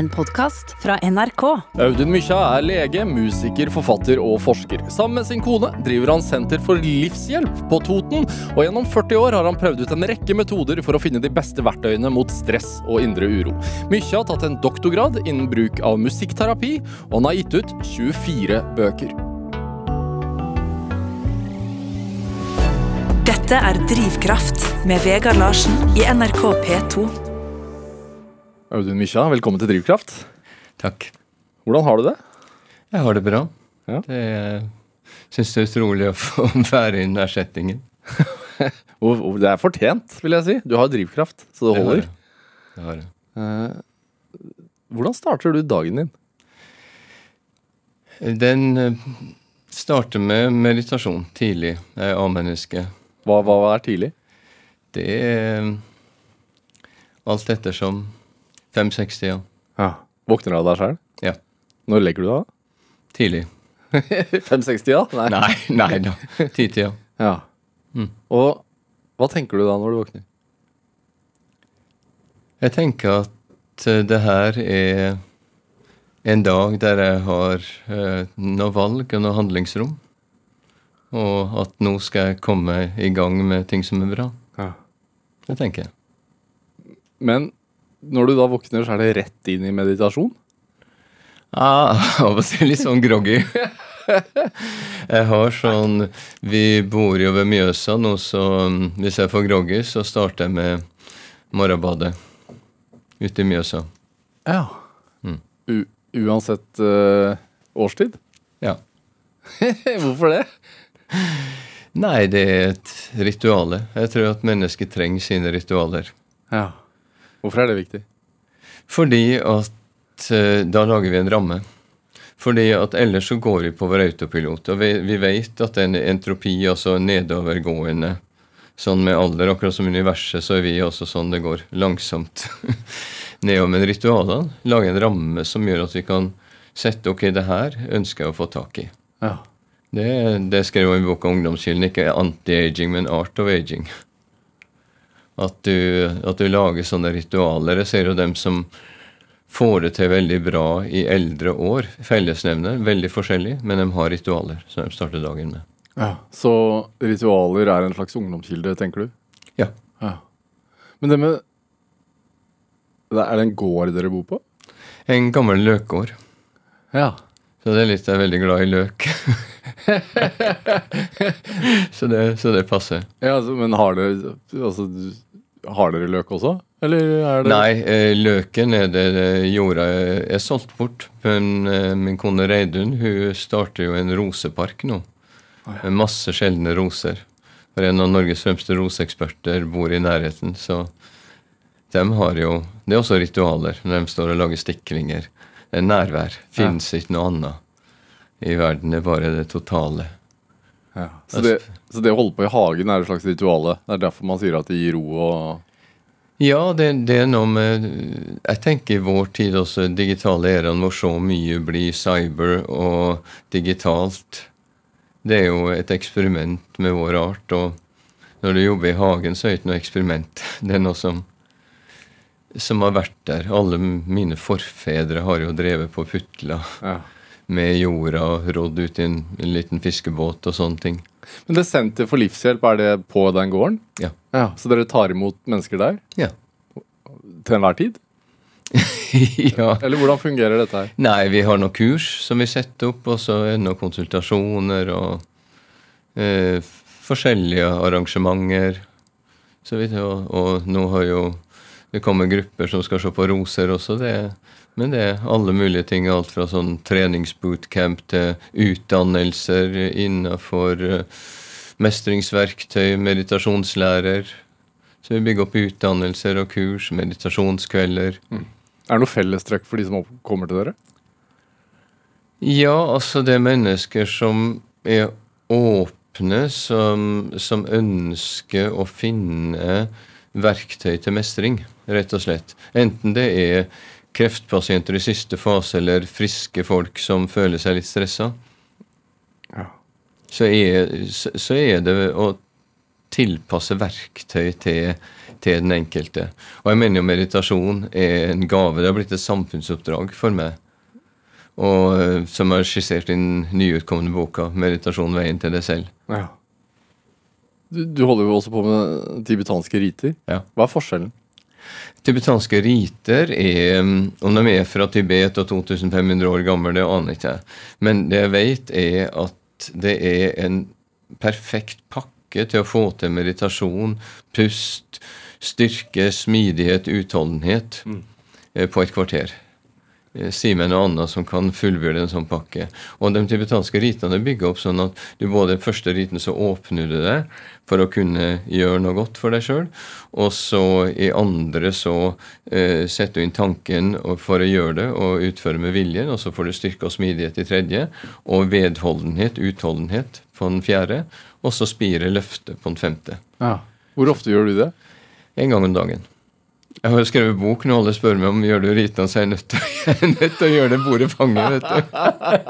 En podkast fra NRK. Audun Mykja er lege, musiker, forfatter og forsker. Sammen med sin kone driver han Senter for livshjelp på Toten, og gjennom 40 år har han prøvd ut en rekke metoder for å finne de beste verktøyene mot stress og indre uro. Mykja har tatt en doktorgrad innen bruk av musikkterapi, og han har gitt ut 24 bøker. Dette er Drivkraft med Vegard Larsen i NRK P2. Audun Mykja, velkommen til Drivkraft. Takk. Hvordan har du det? Jeg har det bra. Ja. Det syns det er utrolig å få være i denne settingen. Og- og Det er fortjent, vil jeg si. Du har drivkraft, så det Det har holder. jeg. Det har jeg. Eh, Hvordan starter du dagen din? Den eh, starter med meditasjon tidlig. Jeg er A-menneske. Hva, hva er tidlig? Det er alt ettersom 5-60, ja. Våkner du av deg sjøl? Ja. Når legger du deg? Tidlig. 560, ja? Nei, nei da. Ti-tida. Ja. Mm. Og hva tenker du da når du våkner? Jeg tenker at eh, det her er en dag der jeg har eh, noe valg og noe handlingsrom. Og at nå skal jeg komme i gang med ting som er bra. Ja. Det tenker jeg. Men når du da våkner, så er det rett inn i meditasjon? Ah, av og til litt sånn groggy. Jeg har sånn Vi bor jo ved Mjøsa nå, så mm, hvis jeg får groggy, så starter jeg med morgenbadet ute i Mjøsa. Ja. Mm. Uansett uh, årstid? Ja. Hvorfor det? Nei, det er et rituale. Jeg tror at mennesket trenger sine ritualer. Ja. Hvorfor er det viktig? Fordi at eh, da lager vi en ramme. Fordi at ellers så går vi på vår autopilot. Og vi, vi vet at en entropi, altså nedovergående Sånn med alder, akkurat som universet, så er vi også sånn det går langsomt nedover. Men ritualene lager en ramme som gjør at vi kan sette ok, det her ønsker jeg å få tak i. Ja. Det, det skrev jeg i boka Ungdomskilden, ikke anti-aging, men art of aging. At du, at du lager sånne ritualer. Jeg ser jo dem som får det til veldig bra i eldre år. Fellesnevner, veldig forskjellig, men de har ritualer som de starter dagen med. ja. Så ritualer er en slags ungdomskilde, tenker du? Ja. Ja. Men det med Er det en gård dere bor på? En gammel løkgård. Ja. Så det er litt jeg er veldig glad i løk. så, det, så det passer. ja altså, men har du, altså, Har dere løk også? Eller er det Nei, eh, løken er det det jorda er solgt bort. Men eh, min kone Reidun hun starter jo en rosepark nå. Med masse sjeldne roser. For en av Norges fremste roseeksperter bor i nærheten. Så de har jo Det er også ritualer når de står og lager stiklinger. Det er nærvær. Fins ikke noe annet i verden. Det er bare det totale. Ja. Så, det, så det å holde på i hagen er et slags rituale? Det er derfor man sier at det gir ro og Ja, det, det er noe med Jeg tenker i vår tid også, digitale æraen hvor så mye blir cyber og digitalt. Det er jo et eksperiment med vår art. Og når du jobber i hagen, så er det ikke noe eksperiment. Det er noe som, som har vært der. Alle mine forfedre har jo drevet på putla ja. Med jorda og rodd ut i en, en liten fiskebåt og sånne ting. Men det Senter for livshjelp, er det på den gården? Ja. Ja, Så dere tar imot mennesker der? Ja. Til enhver tid? ja. Eller hvordan fungerer dette her? Nei, vi har noen kurs som vi setter opp, og så er det noen konsultasjoner og eh, forskjellige arrangementer. Så vidt, og, og nå har jo det kommer grupper som skal se på roser også. Det, men det er alle mulige ting. Alt fra sånn treningsbootcamp til utdannelser innenfor eh, mestringsverktøy, meditasjonslærer. Så vi bygger opp utdannelser og kurs, meditasjonskvelder. Er det noe fellestrekk for de som kommer til dere? Ja, altså det er mennesker som er åpne, som, som ønsker å finne verktøy til mestring, rett og slett. Enten det er kreftpasienter i siste fase eller friske folk som føler seg litt stressa. Ja. Så så er det å tilpasse verktøy til, til den enkelte. Og jeg mener jo meditasjon er en gave. Det har blitt et samfunnsoppdrag for meg. Og eh, som er skissert i den nyutkomne boka 'Meditasjon veien til deg selv'. Ja. Du, du holder jo også på med tibetanske riter. Ja. Hva er forskjellen? Tibetanske riter er mm, Om de er fra Tibet og 2500 år gamle, det aner ikke jeg. Men det jeg vet, er at det er en perfekt pakke til å få til meditasjon, pust, styrke, smidighet, utholdenhet mm. på et kvarter. Eh, Si meg noe annet som kan fullbyrde en sånn pakke. Og de tibetanske ritene er bygga opp sånn at du både første riten så åpner du deg for å kunne gjøre noe godt for deg sjøl, og så i andre så eh, setter du inn tanken for å gjøre det og utføre med viljen, og så får du styrke og smidighet i tredje, og vedholdenhet, utholdenhet på den fjerde, og så spire løftet på den femte. Ja. Hvor ofte gjør du det? En gang om dagen. Jeg har skrevet bok nå, alle spør meg om gjør du rita, så er nødt til, jeg nødt til å gjøre det bordet fanget. vet du.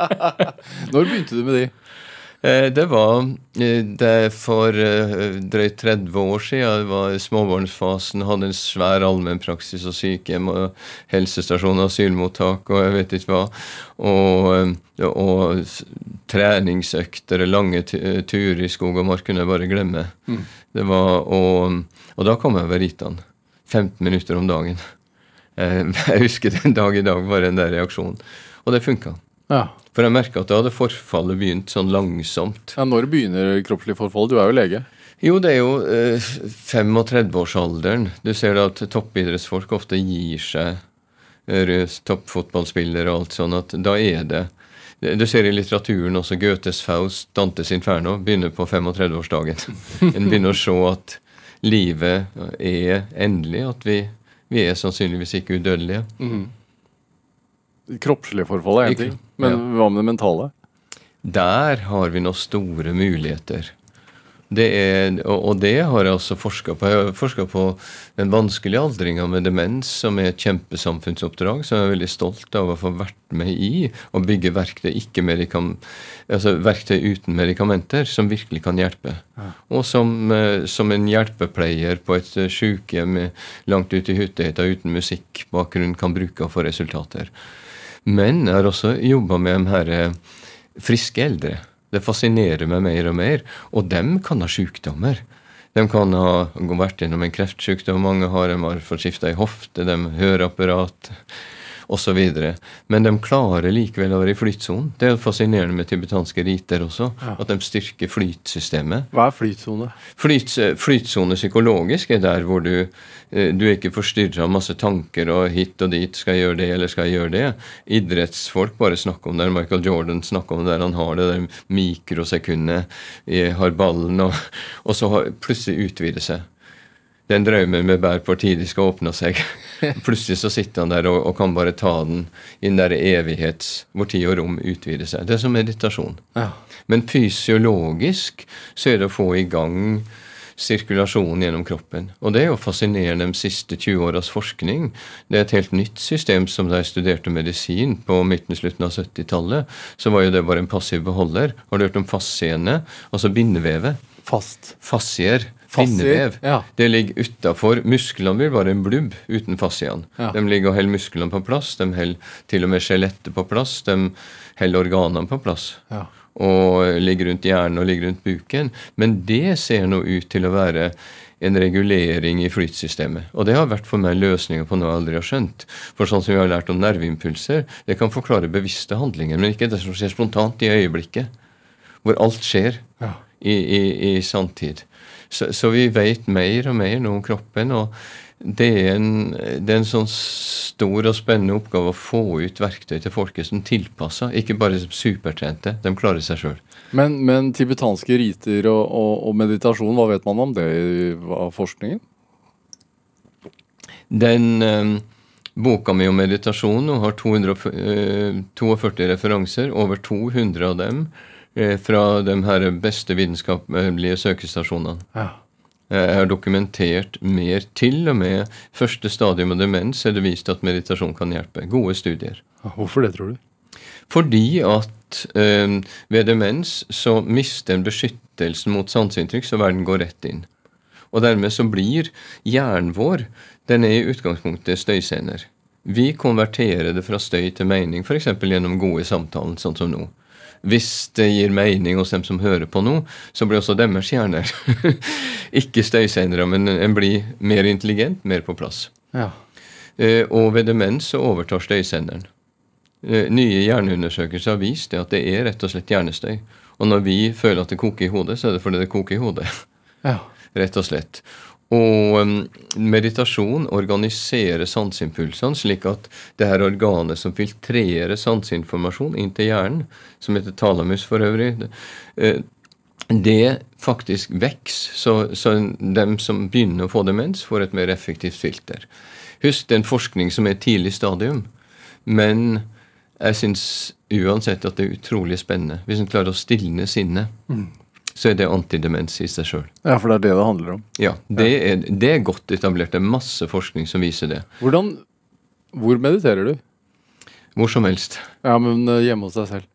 Når begynte du med de? Eh, Det var eh, det for eh, drøyt 30 år siden. Jeg var i småbarnsfasen, hadde en svær allmennpraksis og sykehjem og helsestasjon og asylmottak og jeg vet ikke hva. Og, og treningsøkter, lange tu- turer i skog og mark kunne jeg bare glemme. Det var, og, og da kom jeg over ritene. 15 minutter om dagen. Eh, Jeg husker den dag i dag, bare den der reaksjonen. Og det funka. Ja. For jeg merka at da hadde forfallet begynt sånn langsomt. ja. Når begynner kroppslig forfall? Du er jo lege. Jo, det er jo eh, 35-årsalderen. Du ser da at toppidrettsfolk ofte gir seg. Toppfotballspillere og alt sånn. at Da er det Du ser i litteraturen også Goethes Faust, Dantes Inferno, begynner på 35-årsdagen. En begynner å se at livet er endelig, at vi, vi er sannsynligvis ikke udødelige. kroppslige forfall er én ting, men ja. hva med det mentale? Der har vi nå store muligheter. Det er, og, det har jeg også forska på. Jeg har forska på den vanskelige aldringa med demens, som er et kjempesamfunnsoppdrag, som jeg er veldig stolt av å få vært med i. Å bygge verktøy, altså verktøy uten medikamenter, som virkelig kan hjelpe. Og som, eh, som en hjelpepleier på et eh, sykehjem eh, langt ute i Huttehytta uten musikkbakgrunn kan bruke og få resultater. Men jeg har også jobba med de her eh, friske eldre. Det fascinerer meg mer og mer. Og dem kan ha sykdommer. De kan ha vært gjennom en kreftsykdom, mange har, de har fått skifta i hofte, de høreapparat osv. Men de klarer likevel å være i flytsonen. Det er fascinerende med tibetanske riter også. At de styrker flytsystemet. Hva er flytsone? Flyt, flytsone psykologisk er der hvor du, eh, du er ikke forstyrra av masse tanker og hit og dit. Skal jeg gjøre det, eller skal jeg gjøre det? Idrettsfolk bare snakker om det. Michael Jordan snakker om det han har det der mikrosekundet, eh, har ballen, og, og så har, plutselig utvider seg. Den drømmen med bær på tid skal åpne seg. Plutselig så sitter han der og, og kan bare ta den i den der evighets hvor tid og rom utvider seg. Det er som meditasjon. Ja. Men fysiologisk så er det å få i gang sirkulasjonen gjennom kroppen. Og det er jo fascinerende de siste 20 åras forskning. Det er et helt nytt system som da jeg studerte medisin på midten slutten av 70-tallet. Så var jo det bare en passiv beholder. Har du hørt om fasciene? Altså bindevevet. Fast. Fascier. Fascier, ja. Det ligger utafor. Musklene blir bare en blubb uten fasciene. Ja. De ligger og holder musklene på plass. De holder til og med skjelettet på plass. De holder organene på plass. Ja. Og ligger rundt hjernen og ligger rundt buken. Men det ser nå ut til å være en regulering i flytsystemet. Og det har vært for meg løsninger på noe jeg aldri har skjønt. For sånn som vi har lært om nerveimpulser, det kan forklare bevisste handlinger, men ikke det som skjer spontant i øyeblikket. Hvor alt skjer Ja. i, i, i sanntid. Så, så vi vet mer og mer nå om kroppen. og det er, en, det er en sånn stor og spennende oppgave å få ut verktøy til folket som tilpasser, ikke bare som supertrente. De klarer seg sjøl. Men, men tibetanske riter og, og, og meditasjon, hva vet man om det i- av forskningen? Den eh, boka mi om meditasjon nå har 242 referanser, over 200 av dem eh, fra de her beste vitenskapelige søkestasjonene. Ja. Jeg har dokumentert mer. Til og med første stadium av demens er det vist at meditasjon kan hjelpe. Gode studier. Hvorfor det, tror du? Fordi at eh, ved demens så mister en beskyttelsen mot sanseinntrykk, så verden går rett inn. Og dermed så blir hjernen vår den er i utgangspunktet støyscener. Vi konverterer det fra støy til mening, f.eks. gjennom gode samtaler, sånn som nå. Hvis det gir mening hos dem som hører på nå, så blir også deres hjerner ikke støysendere, men en blir mer intelligent, mer på plass. Ja. Eh, og ved demens så overtar støysenderen. Eh, nye hjerneundersøkelser har vist det at det er rett og slett hjernestøy. Og når vi føler at det koker i hodet, så er det fordi det koker i hodet. ja. Rett og slett. Og um, meditasjon organiserer sanseimpulsene slik at det her organet som filtrerer sanseinformasjon inn til hjernen, som heter talamus for øvrig, det, eh, faktisk vokser. Så, så dem som begynner å få demens, får et mer effektivt filter. Husk det er en forskning som er tidlig stadium, men jeg syns uansett at det er utrolig spennende hvis en klarer å stilne sinnet. Mm så er det antidemens i seg sjøl. Ja, for det er det det handler om? Ja, det er, det er godt etablert. Det er masse forskning som viser det. Hvordan, Hvor mediterer du? Hvor som helst. Ja, Men eh, hjemme hos deg selv?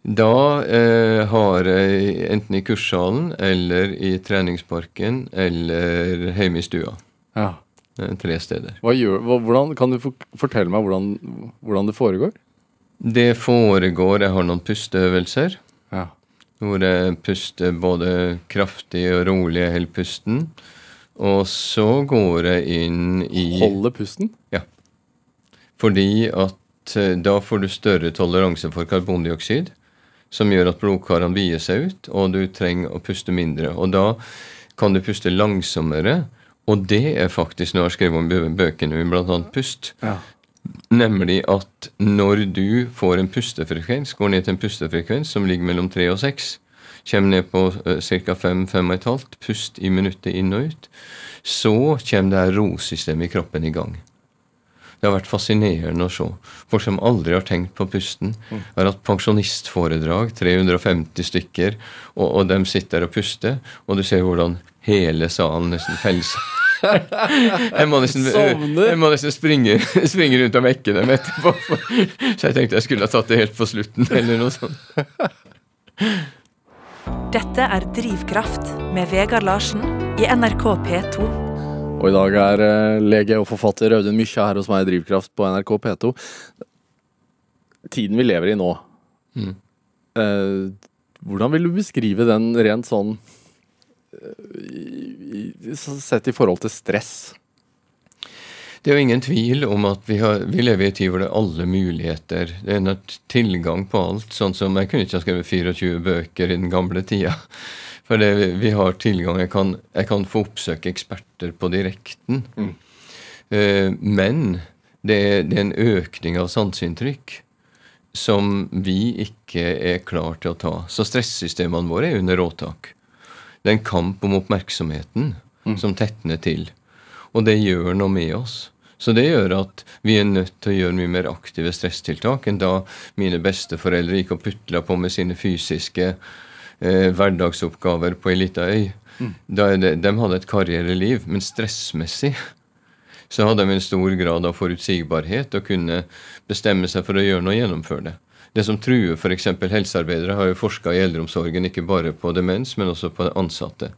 Da eh, har jeg enten i kurssalen eller i treningsparken eller hjemme i stua. Ja. Tre steder. Gjør, hvordan, kan du fortelle meg hvordan, hvordan det foregår? Det foregår Jeg har noen pusteøvelser. Ja hvor jeg puster både kraftig og rolig, jeg holder pusten. Og så går jeg inn i Holder pusten? Ja. Fordi at eh, da får du større toleranse for karbondioksid, som gjør at blodkarene vider seg ut, og du trenger å puste mindre. Og da kan du puste langsommere, og det er faktisk noe jeg har skrevet om i bøkene, bl.a. pust. Ja. Nemlig at når du får en pustefrekvens, går ned til en pustefrekvens som ligger mellom 3 og 6, kommer ned på uh, ca. 5-5,5 pust i minuttet inn og ut, så kommer det her rosystemet i kroppen i gang. Det har vært fascinerende å se. Folk som aldri har tenkt på pusten. Mm. har hatt pensjonistforedrag, 350 stykker, og, og de sitter og puster, og du ser hvordan hele salen nesten feller jeg må nesten, jeg må nesten springe, springe, rundt om ekkene etterpå. Så jeg tenkte jeg skulle ha tatt det helt på slutten, eller noe sånt. Dette er Drivkraft med Vegard Larsen i NRK P2. Og i dag er uh, lege og forfatter Audun Mykja her hos meg i Drivkraft på NRK P2. Tiden vi lever i nå, mm. eh, hvordan vil du beskrive den rent sånn sett i forhold til stress? Det er jo ingen tvil om at vi, har, vi lever i en tid hvor det er alle muligheter. Det er en tilgang på alt. Sånn som Jeg kunne ikke ha skrevet 24 bøker i den gamle tida. For det, vi har tilgang. Jeg kan, jeg kan, få oppsøke eksperter på direkten. Mm. Uh, men det er, det er, en økning av sanseinntrykk som vi ikke er klar til å ta. Så stressystemene våre er under råtak. Det er en kamp om oppmerksomheten mm. som tetner til. Og det gjør noe med oss. Så det gjør at vi er nødt til å gjøre mye mer aktive stresstiltak enn da mine besteforeldre gikk og putla på med sine fysiske eh, hverdagsoppgaver på ei lita øy. Mm. Det, de hadde et karriereliv, men stressmessig så hadde de en stor grad av forutsigbarhet og kunne bestemme seg for å gjøre noe og gjennomføre det. Det som truer f.eks. helsearbeidere, har jo forska i eldreomsorgen ikke bare på demens, men også på ansatte.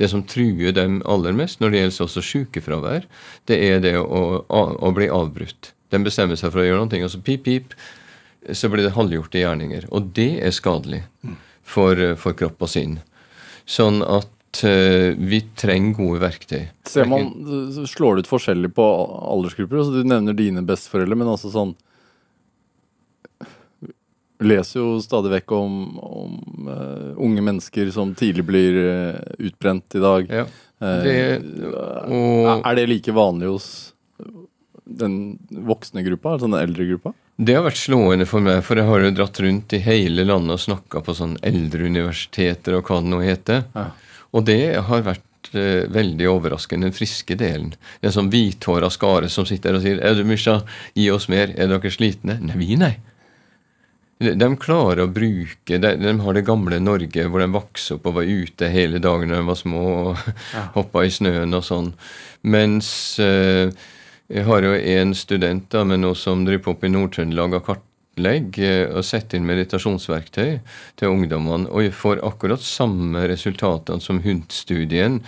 Det som truer dem aller mest når det gjelder også sykefravær, det er det å, å, bli avbrutt. De bestemmer seg for å gjøre noe, og så pip, pip, så blir det halvgjorte gjerninger. Og det er skadelig for, for kropp og sinn. Sånn at uh, vi trenger gode verktøy. Ser man, Slår det ut forskjellig på aldersgrupper? Altså, du nevner dine besteforeldre, men altså sånn leser jo stadig vekk om, om uh, unge mennesker som tidlig blir uh, utbrent i dag. Ja, eh, det, og, er det like vanlig hos den voksne gruppa, altså den eldre gruppa? Det har vært slående for meg, for jeg har jo dratt rundt i hele landet og snakka på sånn eldreuniversiteter og hva det nå heter. Ja. Og det har vært veldig overraskende, den friske delen. En sånn hvithåra skare som sitter og sier 'Er du Mysja, gi oss mer. Er dere slitne?' Nei, vi, nei. De klarer å bruke de, de, har det gamle Norge hvor de vokste opp og var ute hele dagen når de var små og ja. hoppa i snøen og sånn. Mens eh, jeg har jo en student da, men nå som driver på opp i Nord-Trøndelag og kartlegger og setter inn meditasjonsverktøy til ungdommene, og får akkurat samme resultatene som HUNT-studien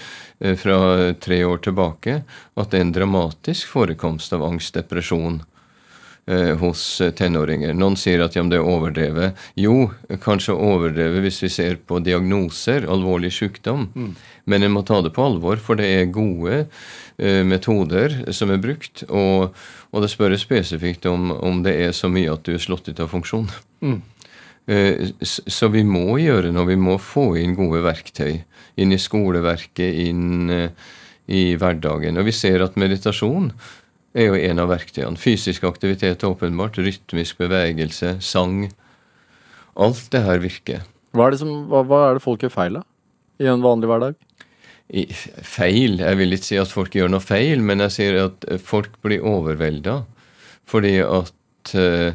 fra tre år tilbake, at det er en dramatisk forekomst av angst, depresjon Eh, hos eh, tenåringer. Noen sier at ja, det er overdrevet. Jo, kanskje overdrevet hvis vi ser på diagnoser, alvorlig sykdom. Mm. Men en må ta det på alvor, for det er gode uh, metoder som er brukt. Og, og det spørres spesifikt om, om, det er så mye at du er slått ut av funksjon. Mm. Så vi må gjøre noe. Vi må få inn gode verktøy inn i skoleverket, inn i hverdagen. Og vi ser at meditasjon er jo en av verktøyene. Fysisk aktivitet åpenbart. Rytmisk bevegelse, sang. Alt det her virker. Hva er det, som, hva, hva er det folk gjør feil av i en vanlig hverdag? I, feil? Jeg vil ikke si at folk gjør noe feil, men jeg sier at folk blir overvelda fordi at uh,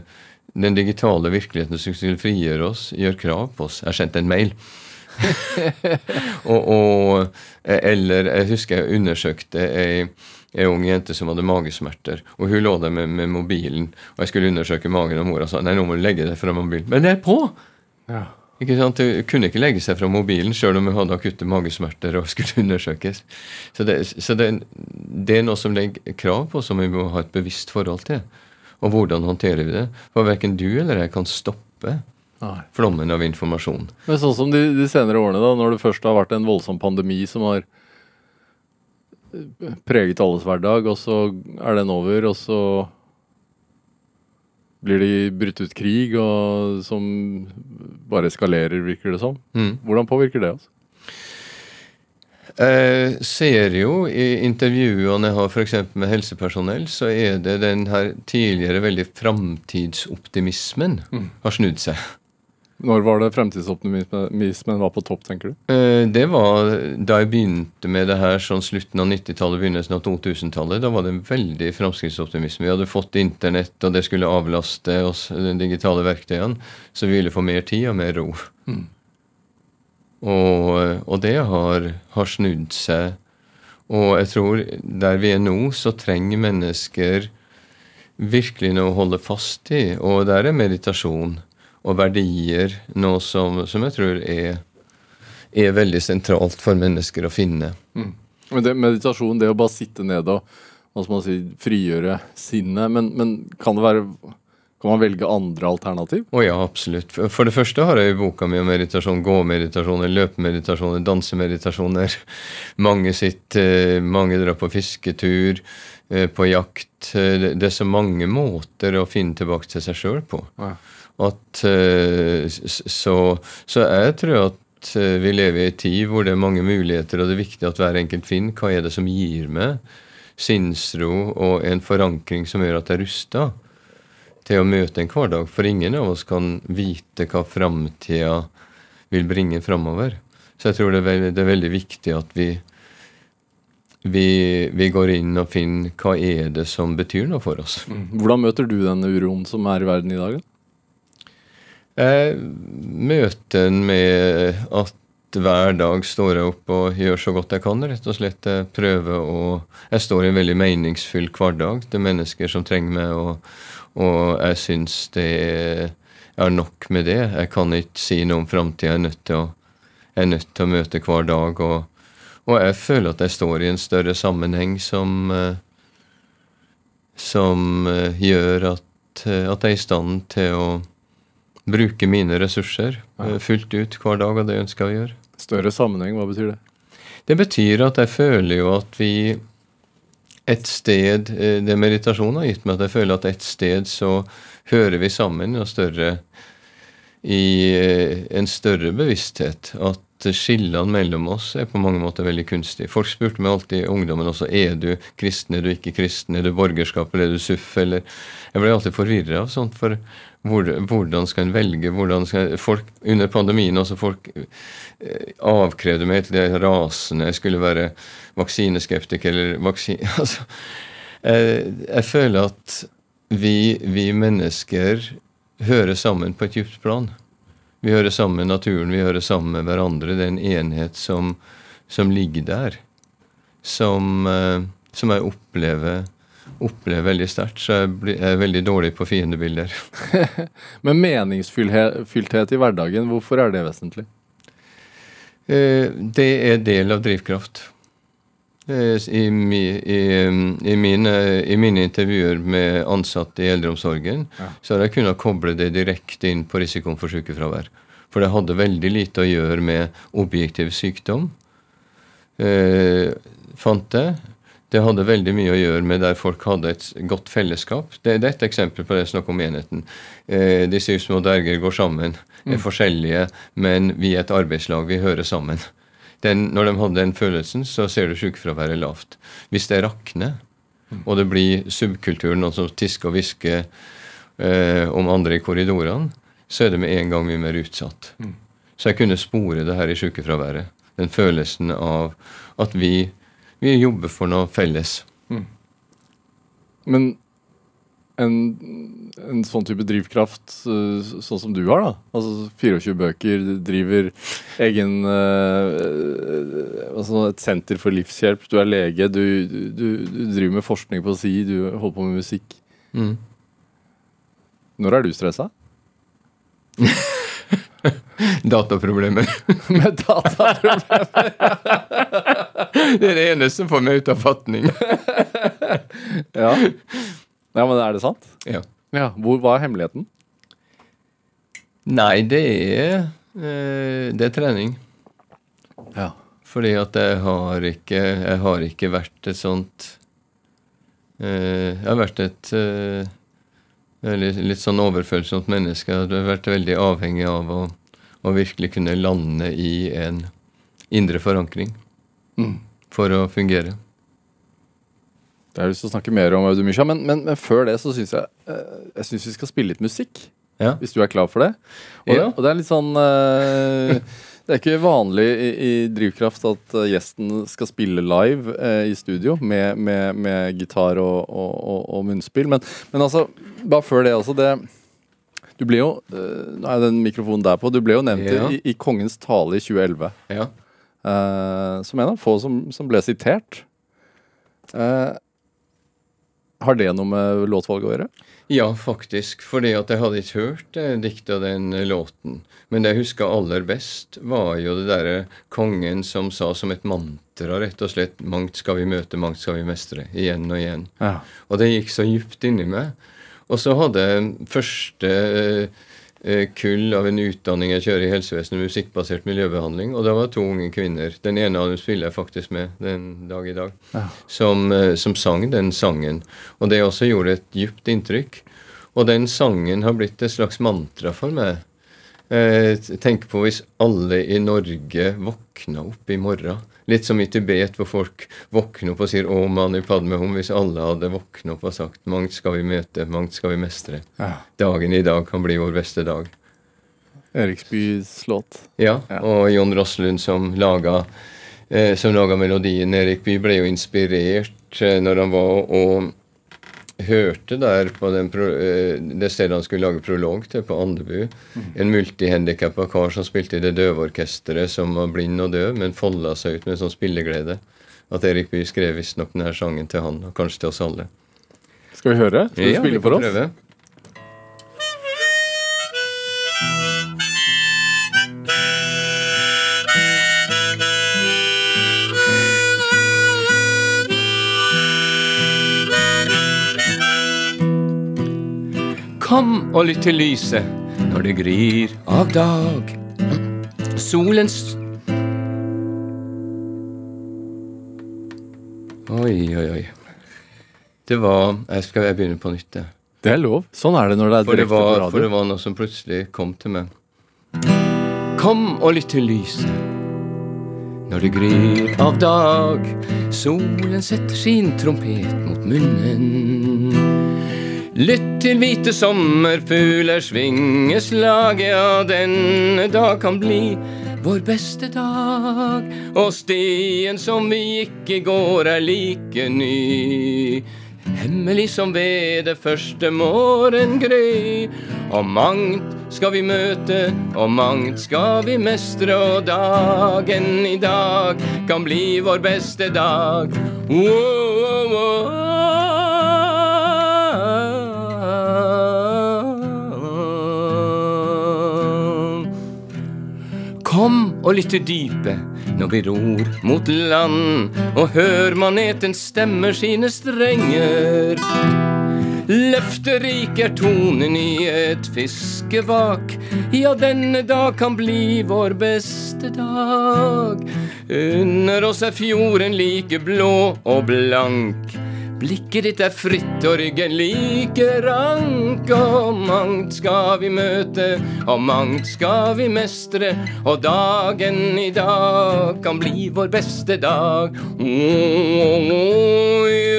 den digitale virkeligheten som skulle frigjøre oss, gjør krav på oss. Jeg sendte en mail. og, og, eller jeg husker jeg undersøkte ei ei ung jente som hadde magesmerter. Og hun lå der med, med, mobilen, og jeg skulle undersøke magen, og mora sa nei, nå må du legge deg fra mobilen. Men det er på! Ja. Ikke sant? Hun kunne ikke legge seg fra mobilen sjøl om hun hadde akutte magesmerter og skulle undersøkes. Så, det, så det, det, er noe som legger krav på, som vi må ha et bevisst forhold til. Og hvordan håndterer vi det? For verken du eller jeg kan stoppe flommen av informasjon. Men sånn som de, de senere årene, da, når det først har vært en voldsom pandemi som har preget alles hverdag, og så er den over, og så blir det brutt ut krig og som bare eskalerer, virker det som. Mm. Hvordan påvirker det oss? Jeg ser jo i intervjuene jeg har f.eks. med helsepersonell, så er det den her tidligere veldig framtidsoptimismen mm. har snudd seg. Når var det fremtidsoptimismen var på topp, tenker du? Eh, det var da jeg begynte med det her sånn slutten av 90-tallet, begynnelsen av 2000-tallet. Da var det en veldig framskrittsoptimisme. Vi hadde fått internett, og det skulle avlaste oss, de digitale verktøyene. Så vi ville få mer tid og mer ro. Mm. Og, og, det har, har snudd seg. Og jeg tror der vi er nå, så trenger mennesker virkelig noe å holde fast i. Og der er meditasjon og verdier noe som, som jeg tror er, er, veldig sentralt for mennesker å finne. Mm. Men det, meditasjon, det å bare sitte ned og hva skal man si, frigjøre sinnet, men, men kan det være kan man velge andre alternativ? Å oh ja, absolutt. For det første har jeg i boka mi om meditasjon gåmeditasjoner, løpemeditasjoner, dansemeditasjoner. Mange sitter, mange drar på fisketur, eh, på jakt. Eh, det er så mange måter å finne tilbake til seg sjøl på. Ja. At, eh, så, så, jeg tror at eh, vi lever i en tid hvor det er mange muligheter, og det er viktig at hver enkelt finner hva er det som gir meg sinnsro og en forankring som gjør at jeg er rusta til å møte en hverdag. For ingen av oss kan vite hva framtida vil bringe framover. Så jeg tror det er, veldig, det er veldig viktig at vi, vi, vi, går inn og finner hva er det som betyr noe for oss. Mm. Hvordan møter du den uroen som er i verden i dag? Eh, den med at hver dag står jeg opp og gjør så godt jeg kan. rett og slett. Jeg prøver å Jeg står i en veldig meningsfull hverdag. Er mennesker som trenger meg, og, og jeg syns det er, er nok med det. Jeg kan ikke si noe om framtida. Jeg, jeg, er nødt til å møte hver dag. Og, og, jeg føler at jeg står i en større sammenheng som, eh, som eh, gjør at, at jeg er i stand til å bruke mine ressurser ja. Eh, fullt ut hver dag, og det ønsker jeg å gjøre. Større sammenheng, hva betyr det? Det betyr at jeg føler jo at vi et sted eh, Det meditasjonen har gitt meg at jeg føler at et sted så hører vi sammen og større i eh, en større bevissthet. At skillene mellom oss er på mange måter veldig kunstige. Folk spurte meg alltid i ungdommen også er du kristen, er du ikke kristen, er du borgerskap eller er du suff? eller Jeg ble alltid forvirra av sånt. for hvordan skal en velge? hvordan skal folk, Under pandemien også folk eh, avkrevde meg til det rasende. Jeg skulle være vaksineskeptiker eller vaksine... Altså, jeg, jeg, føler at vi, vi, mennesker hører sammen på et dypt plan. Vi hører sammen med naturen, vi hører sammen med hverandre. Det er en enhet som, som ligger der. Som, eh, som jeg opplever opplever veldig sterkt. Så jeg er veldig dårlig på fiendebilder. Men meningsfylthet i hverdagen, hvorfor er det vesentlig? Eh, Det er del av drivkraft. Eh, I, i, i, mine, I mine intervjuer med ansatte i eldreomsorgen Ja. så har jeg kunnet koble det direkte inn på risikoen for sykefravær. For det hadde veldig lite å gjøre med objektiv sykdom, eh, fant jeg. Det hadde veldig mye å gjøre med der folk hadde et godt fellesskap. Det, det er et eksempel på det jeg snakker om enheten. Eh, de syv små dverger går sammen, er forskjellige, men vi er et arbeidslag. Vi hører sammen. Den, når de hadde den følelsen, så ser du sykefraværet lavt. Hvis det rakner, og det blir subkultur, noen som tisker og hvisker eh, om andre i korridorene, så er det med en gang mye mer utsatt. Så jeg kunne spore det her i sykefraværet. Den følelsen av at vi, vi jobber for noe felles. Men en, en sånn type drivkraft, eh, sånn som du har, da. Altså 24 bøker, driver egen eh, altså Et senter for livshjelp, du er lege, du, du, du driver med forskning på si, du holder på med musikk. Mm. Når er du stressa? Dataproblemer. med dataproblemer. det er det eneste som får meg ut av fatning. Ja. ja, men er det sant? Ja. Ja, hvor, Hva er hemmeligheten? Nei, det er, eh, det er trening. Ja. Fordi at jeg har ikke, jeg har ikke vært et sånt eh, Jeg har vært et eh, litt, litt sånn overfølsomt menneske. Jeg har vært veldig avhengig av å, å virkelig kunne lande i en indre forankring Mm. for å fungere. Jeg har lyst til å snakke mer om Audumisha, men, men, men før det så syns jeg eh, Jeg synes vi skal spille litt musikk. Ja. Hvis du er klar for det. Og, Ja. og det er litt sånn eh, Det er ikke vanlig i, i Drivkraft at uh, gjesten skal spille live uh, i studio med, med, med gitar og, og, og, og munnspill. Men, men altså, bare før det altså Det, du ble jo uh, Nå er den mikrofonen der på. Du ble jo nevnt Ja. i, i Kongens tale i 2011. Ja. eh, som en av få som, som ble sitert. Eh, har det noe med låtvalget å gjøre? Ja, faktisk. Fordi at jeg hadde ikke hørt eh, diktet av den eh, låten. Men det jeg husker aller best, var jo det derre kongen som sa som et mantra, rett og slett 'Mangt skal vi møte, mangt skal vi mestre'. Igjen og igjen. Ja. Og det gikk så djupt inni meg. Og så hadde jeg første eh, kull av en utdanning jeg kjører i helsevesenet, musikkbasert miljøbehandling, og det var to unge kvinner. Den ene av dem spiller jeg faktisk med den dag i dag. Ja. Som, eh, som sang den sangen. Og det også gjorde et dypt inntrykk. Og den sangen har blitt et slags mantra for meg. Eh, Tenk på hvis alle i Norge våkna opp i morgen. Litt som i Tibet, hvor folk våkner opp og sier 'Å, mani padme hum'. Hvis alle hadde våknet opp og sagt 'Mangt skal vi møte, mangt skal vi mestre'. Ja. Dagen i dag kan bli vår beste dag. Eriksbys låt. Ja, Ja. og Jon Rosslund som laga, eh, som laga melodien. Erik Bye ble jo inspirert eh, når han var og hørte der på den pro, eh, det stedet han skulle lage prolog til, på Andebu. En multihandikappa kar som spilte i det døveorkesteret, som var blind og døv, men folda seg ut med sånn spilleglede. At Erik Bye skrev visstnok denne sangen til han, og kanskje til oss alle. Skal vi høre? Skal du Ja, spille for oss? prøve. Kom og lytt til lyset når det gryr av dag. Solens Oi, oi, oi. Det var Jeg skal jeg begynne på nytt. Det er lov. Sånn er det når det er direkte på var, for det var noe som plutselig kom til meg. Kom og lytt til lyset når det gryr av dag. Solen setter sin trompet mot munnen. Lytt til hvite sommerfugler svinge slaget, ja, denne dag kan bli vår beste dag. Og stien som vi gikk i går, er like ny. Hemmelig som ved det første morgengry. Og mangt skal vi møte, og mangt skal vi mestre, og dagen i dag kan bli vår beste dag. Wow, wow, wow. Om lytt lytte dype når vi ror mot land, og hør manetens stemmer sine strenger. Løfterik er tonen i et fiskevak. Ja, denne dag kan bli vår beste dag. Under oss er fjorden like blå og blank. Blikket ditt er fritt og ryggen like rank. Og mangt skal vi møte, og mangt skal vi mestre. Og dagen i dag kan bli vår beste dag. Oh, ja.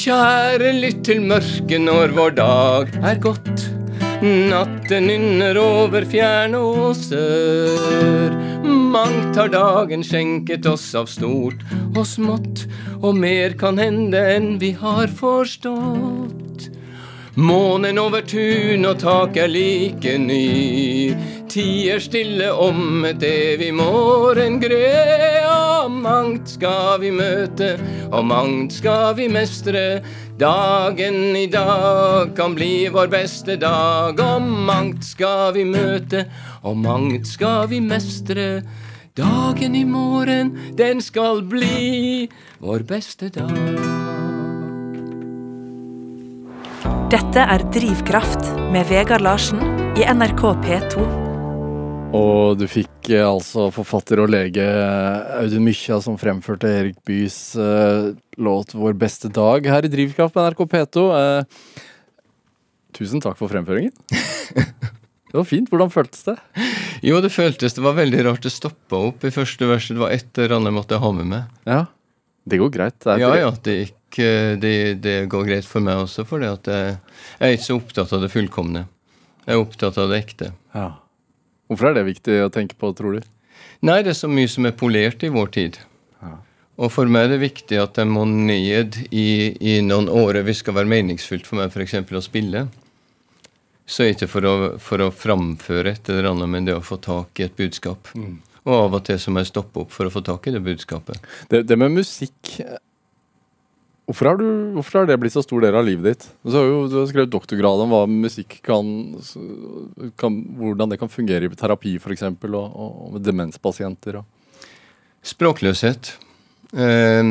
Kjære, lytt til mørket når vår dag er gått. Natten nynner over fjerne åser. Mangt har dagen skjenket oss av stort og smått, og mer kan hende enn vi har forstått. Månen over tun og tak er like ny. Tier stille om et evig morgengre. Og mangt skal vi møte, og mangt skal vi mestre. Dagen i dag kan bli vår beste dag. Og mangt skal vi møte, og mangt skal vi mestre. Dagen i morgen, den skal bli vår beste dag. Dette er Drivkraft med Vegard Larsen i NRK P2. Og du fikk eh, altså forfatter og lege eh, Audun Mykja som fremførte Erik Byes eh, låt 'Vår beste dag' her i Drivkraft på NRK P2. Eh, tusen takk for fremføringen. det var fint. Hvordan føltes det? Jo, det føltes det var veldig rart. Det stoppa opp i første verset. Det var et eller annet jeg måtte ha med meg. Ja, det går greit. Det er Ja, ja, det, gikk, det, det går greit for meg også, for jeg, jeg er ikke så opptatt av det fullkomne. Jeg er opptatt av det ekte. Ja. Hvorfor er det viktig å tenke på, tror du? Nei, det er så mye som er polert i vår tid. Og for meg er det viktig at jeg må ned i, i noen årer hvis det skal være meningsfullt for meg f.eks. å spille. Så ikke for å, for å framføre et eller annet, men det å få tak i et budskap. Og av og til så må jeg stoppe opp for å få tak i det budskapet. Det, det med musikk eh, hvorfor har, du, hvorfor har det blitt så stor del av livet ditt? Du har jo du har skrevet doktorgrad om hva musikk kan, kan Hvordan det kan fungere i terapi, f.eks., og, og, med demenspasienter. Og. Språkløshet. Eh,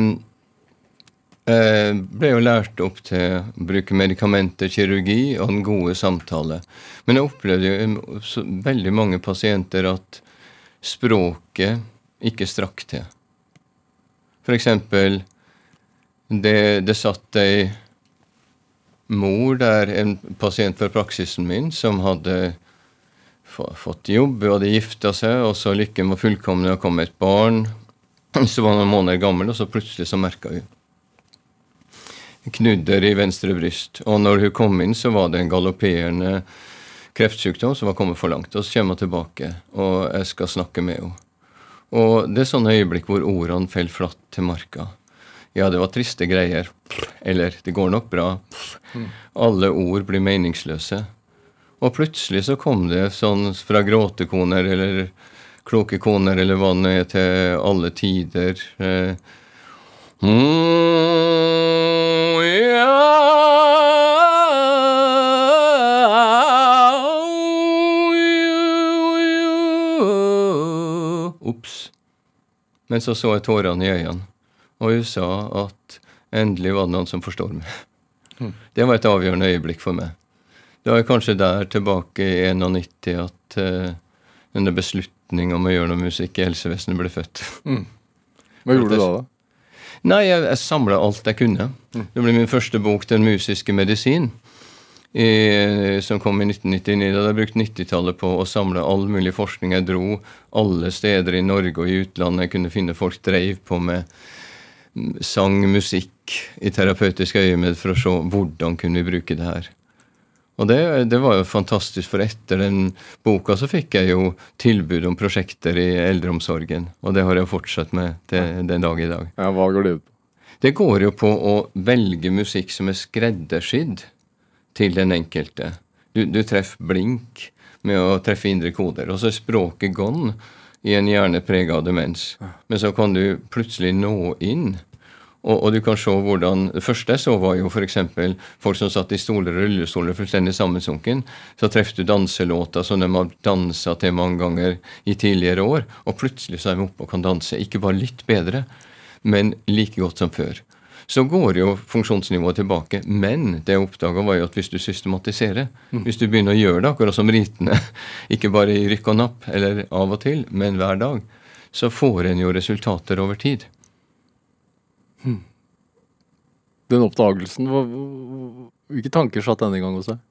eh, ble jo lært opp til å bruke medikamenter, kirurgi og en gode samtale. Men jeg opplevde jo veldig mange pasienter at språket ikke strakk til. For eksempel det, det satt ei mor der, en pasient fra praksisen min, som hadde fått jobb, hadde gifta seg, og så lykken var fullkommen, og kom et barn. Så var hun noen måneder gammel, og så plutselig så merka hun knudder i venstre bryst. Og når hun kom inn, så var det en galopperende kreftsykdom som var kommet for langt. Og så kommer hun tilbake, og jeg skal snakke med henne. Og det er sånne øyeblikk hvor ordene faller flatt til marka. Ja, det var triste greier. Eller det går nok bra. Alle ord blir meningsløse. Og plutselig så kom det sånn fra gråtekoner eller kloke koner eller hva det er, til alle tider. Eh, mm, ja, Ops. Men så så jeg tårene i øynene, og hun sa at endelig var det noen som forstår meg. Det var et avgjørende øyeblikk for meg. Det var kanskje der tilbake i 91 at uh, denne beslutninga om å gjøre noe musikk i helsevesenet ble født. Hva gjorde du da? da? Nei, jeg, jeg samla alt jeg kunne. Det ble min første bok, 'Den musiske medisin', i, som kom i 1999. Da hadde jeg brukt 90-tallet på å samle all mulig forskning. Jeg dro alle steder i Norge og i utlandet jeg kunne finne folk dreiv på med mm, sang, musikk i terapeutisk øyemed for å se hvordan kunne vi bruke det her. Og det, det var jo fantastisk, for etter den boka så fikk jeg jo tilbud om prosjekter i eldreomsorgen. Og det har jeg fortsatt med til den dag i dag. Ja, hva går det ut på? Det går jo på å velge musikk som er skreddersydd til den enkelte. Du, du treffer blink med å treffe indre koder. Og så er språket gone i en hjerne prega av demens. Men så kan du plutselig nå inn Og, og, du kan se hvordan, Det første jeg så, var jo f.eks. folk som satt i stoler og rullestoler fullstendig sammensunken. Så treffer du danselåter som de har dansa til mange ganger i tidligere år, og plutselig så er de oppe og kan danse. Ikke bare litt bedre, men like godt som før. Så går jo funksjonsnivået tilbake. Men det jeg oppdaga, var jo at hvis du systematiserer, mm. hvis du begynner å gjøre det akkurat som ritene, ikke bare i rykk og napp eller av og til, men hver dag, så får en jo resultater over tid. Mm. Den oppdagelsen, hvilke tanker satt denne gang hos deg?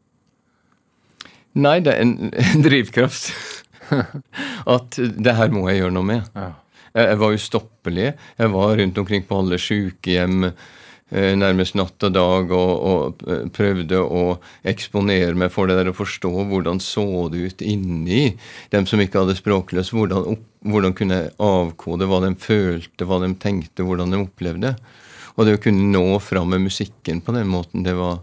Nei, det er en, en drivkraft. At det her må jeg gjøre noe med. Ja. Jeg, var ustoppelig. Jeg var rundt omkring på alle sykehjem eh, nærmest natt og dag og, og, eh, prøvde å eksponere meg for det der og forstå hvordan så det ut inni dem som ikke hadde språkløs. Hvordan, hvordan kunne jeg avkode hva de følte, hva de tenkte, hvordan de opplevde. Og det å kunne nå fram med musikken på den måten, det var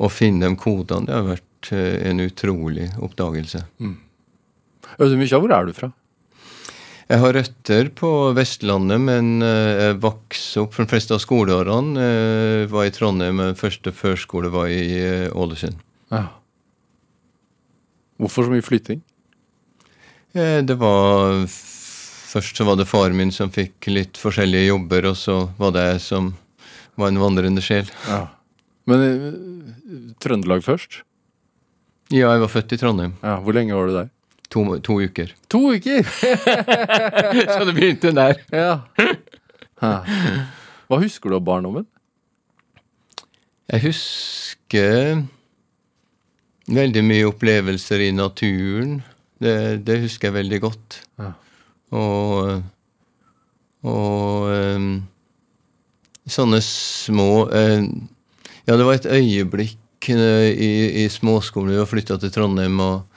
å finne de kodene, det har vært eh, en utrolig oppdagelse. Mm. Mykja, hvor er du fra? Jeg har røtter på Vestlandet, men eh, jeg vokste opp for de fleste av skoleårene. Jeg var i Trondheim, men første førskole var i eh, Ålesund. Ja. Hvorfor så mye flytting? Det var Først så var det faren min som fikk litt forskjellige jobber, og så var det jeg som var en vandrende sjel. Ja. Men Trøndelag først? Ja, jeg var født i Trondheim. Ja, Hvor lenge var du der? To, to uker. To uker?! så det begynte der. ja. Hva husker du av barndommen? Jeg husker veldig mye opplevelser i naturen. Det, det husker jeg veldig godt. Ja. Og, og um, sånne små uh, Ja, det var et øyeblikk uh, i, i småskolen vi var flytta til Trondheim, og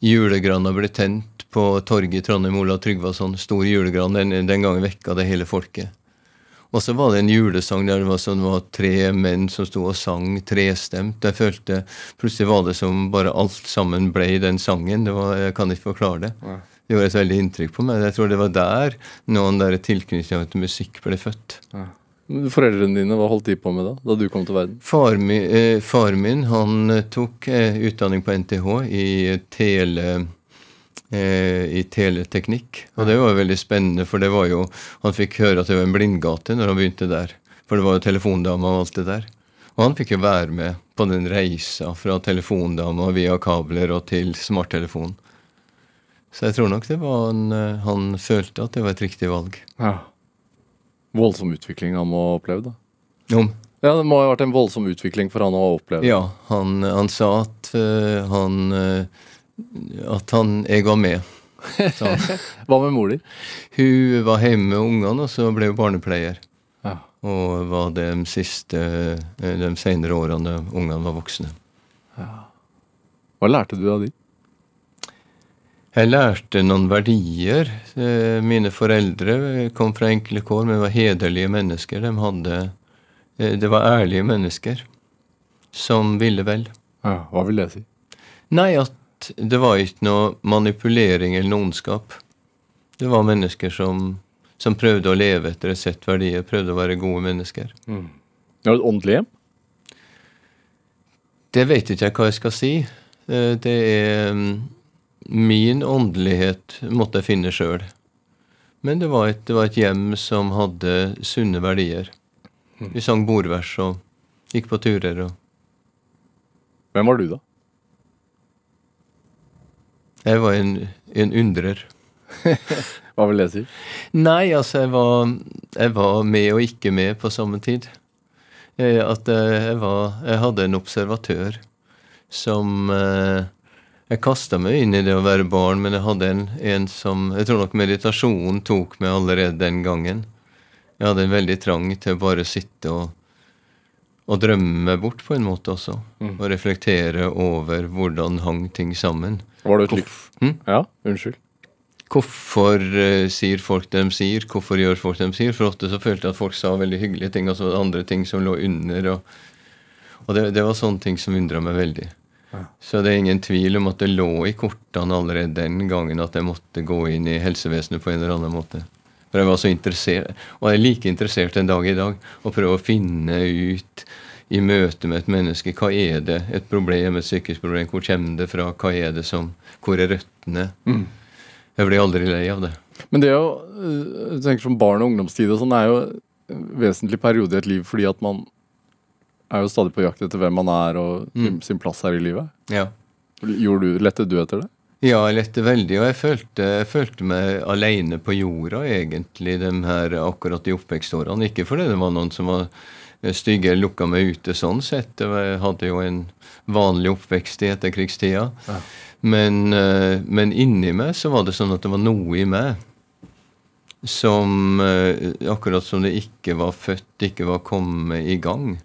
julegrana ble tent på torget i Trondheim. Olav Tryggvason, stor julegran. Den, den gangen vekka det hele folket. Og så var det en julesang der det var, sånn, det var tre menn som sto og sang trestemt. Jeg følte Plutselig var det som bare alt sammen ble i den sangen. Det var, jeg kan ikke forklare det. Ja det gjorde et veldig inntrykk på meg. Jeg tror det var der noen der tilknytninga til musikk ble født. Ja. Foreldrene dine, hva holdt de på med da da du kom til verden? Far min, eh, far min han eh, tok eh, utdanning på NTH i, tele, eh, i teleteknikk. Og det var veldig spennende, for det var jo, han fikk høre at det var en blindgate når han begynte der. For det var jo telefondama og alt det der. Og han fikk jo være med på den reisa fra telefondama via kabler og til smarttelefon. Så jeg tror nok det var en, eh, han følte at det var et riktig valg. Ja. Voldsom utvikling han må ha opplevd, da. Jo. Ja, Det må ha vært en voldsom utvikling for han å ha opplevd. Ja, han, han sa at uh, han uh, At han Jeg var med. Hva med mor di? Hun var hjemme med ungene, og så ble hun barnepleier. Ja. Og var de siste de senere årene ungene var voksne. Ja. Hva lærte du av de? Jeg lærte noen verdier. Eh, mine foreldre kom fra enkle kår, men var hederlige mennesker. De hadde eh, Det var ærlige mennesker som ville vel. Ja, Hva vil det si? Nei, at det var ikke noe manipulering eller noe ondskap. Det var mennesker som, som, prøvde å leve etter et sett verdier, prøvde å være gode mennesker. Mm. Det det et åndelig hjem? Det vet ikke jeg hva jeg skal si. Eh, det er mm, Min åndelighet måtte jeg finne sjøl. Men det var, et, det var, et, hjem som hadde sunne verdier. Mm. Vi sang bordvers og gikk på turer og Hvem var du, da? Jeg var en, en undrer. Hva vil det si? Nei, altså, jeg var, jeg var, med og ikke med på samme tid. Jeg, at jeg, var, jeg hadde en observatør som eh, jeg kasta meg inn i det å være barn, men jeg hadde en, en som Jeg tror nok meditasjonen tok meg allerede den gangen. Jeg hadde en veldig trang til å bare sitte og, og drømme meg bort på en måte også. Mm. Og reflektere over hvordan hang ting sammen. Var du et liv? Hm? Ja, unnskyld. Hvorfor uh, sier folk det de sier? Hvorfor gjør folk det de sier? For ofte så følte jeg at folk sa veldig hyggelige ting, og så var det andre ting som lå under. Og, og det, det var sånne ting som undra meg veldig. Så det er ingen tvil om at det lå i kortene allerede den gangen at jeg måtte gå inn i helsevesenet på en eller annen måte. For jeg var så interessert, og jeg er like interessert en dag i dag å prøve å finne ut i møte med et menneske hva er det et problem, et psykisk problem, hvor kommer det fra, hva er det som, hvor er røttene? Mm. Jeg blir aldri lei av det. Men det å tenke som barn og ungdomstid og sånn er jo en vesentlig periode i et liv fordi at man er jo stadig på jakt etter hvem man er og sin, Mm. sin plass her i livet. Ja. Gjorde du, Lette du etter det? Ja, jeg lette veldig, og jeg følte, jeg følte meg alene på jorda, egentlig, de her akkurat i oppvekstårene. Ikke fordi det var noen som var stygge eller lukka meg ute sånn sett. Jeg hadde jo en vanlig oppvekst i etterkrigstida. Ja. Men, eh, men inni meg så var det sånn at det var noe i meg som eh, Akkurat som det ikke var født, ikke var kommet i gang.